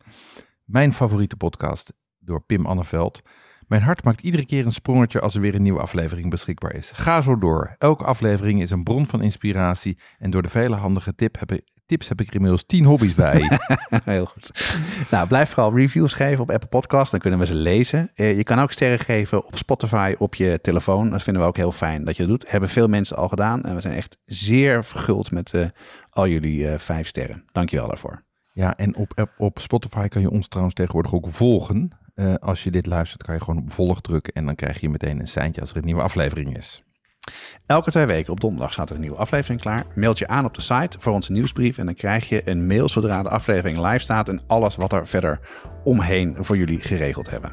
Mijn favoriete podcast door Pim Anneveld. Mijn hart maakt iedere keer een sprongetje als er weer een nieuwe aflevering beschikbaar is. Ga zo door. Elke aflevering is een bron van inspiratie. En door de vele handige tip heb tips heb ik er inmiddels tien hobby's bij. Heel goed. Nou, blijf vooral reviews geven op Apple Podcast. Dan kunnen we ze lezen. Eh, je kan ook sterren geven op Spotify op je telefoon. Dat vinden we ook heel fijn dat je dat doet. Hebben veel mensen al gedaan. En we zijn echt zeer verguld met eh, al jullie eh, vijf sterren. Dankjewel daarvoor. Ja, en op, op Spotify kan je ons trouwens tegenwoordig ook volgen. Eh, als je dit luistert, kan je gewoon op volg drukken en dan krijg je meteen een seintje als er een nieuwe aflevering is. Elke twee weken op donderdag staat er een nieuwe aflevering klaar. Meld je aan op de site voor onze nieuwsbrief. En dan krijg je een mail zodra de aflevering live staat. En alles wat er verder omheen voor jullie geregeld hebben.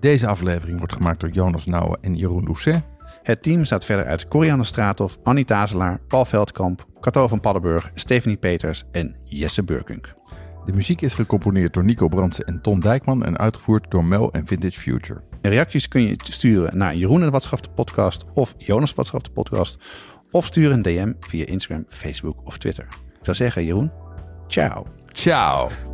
Deze aflevering wordt gemaakt door Jonas Nouwen en Jeroen Doucet. Het team staat verder uit Corianne Straathof, Annie Tazelaar, Paul Veldkamp, Cato van Paddenburg, Stephanie Peters en Jesse Burkunk. De muziek is gecomponeerd door Nico Brandsen en Ton Dijkman en uitgevoerd door Mel en Vintage Future. En reacties kun je sturen naar Jeroen en Watschaf de podcast of Jonas Watschaf de podcast. Of stuur een DM via Instagram, Facebook of Twitter. Ik zou zeggen, Jeroen, ciao. Ciao!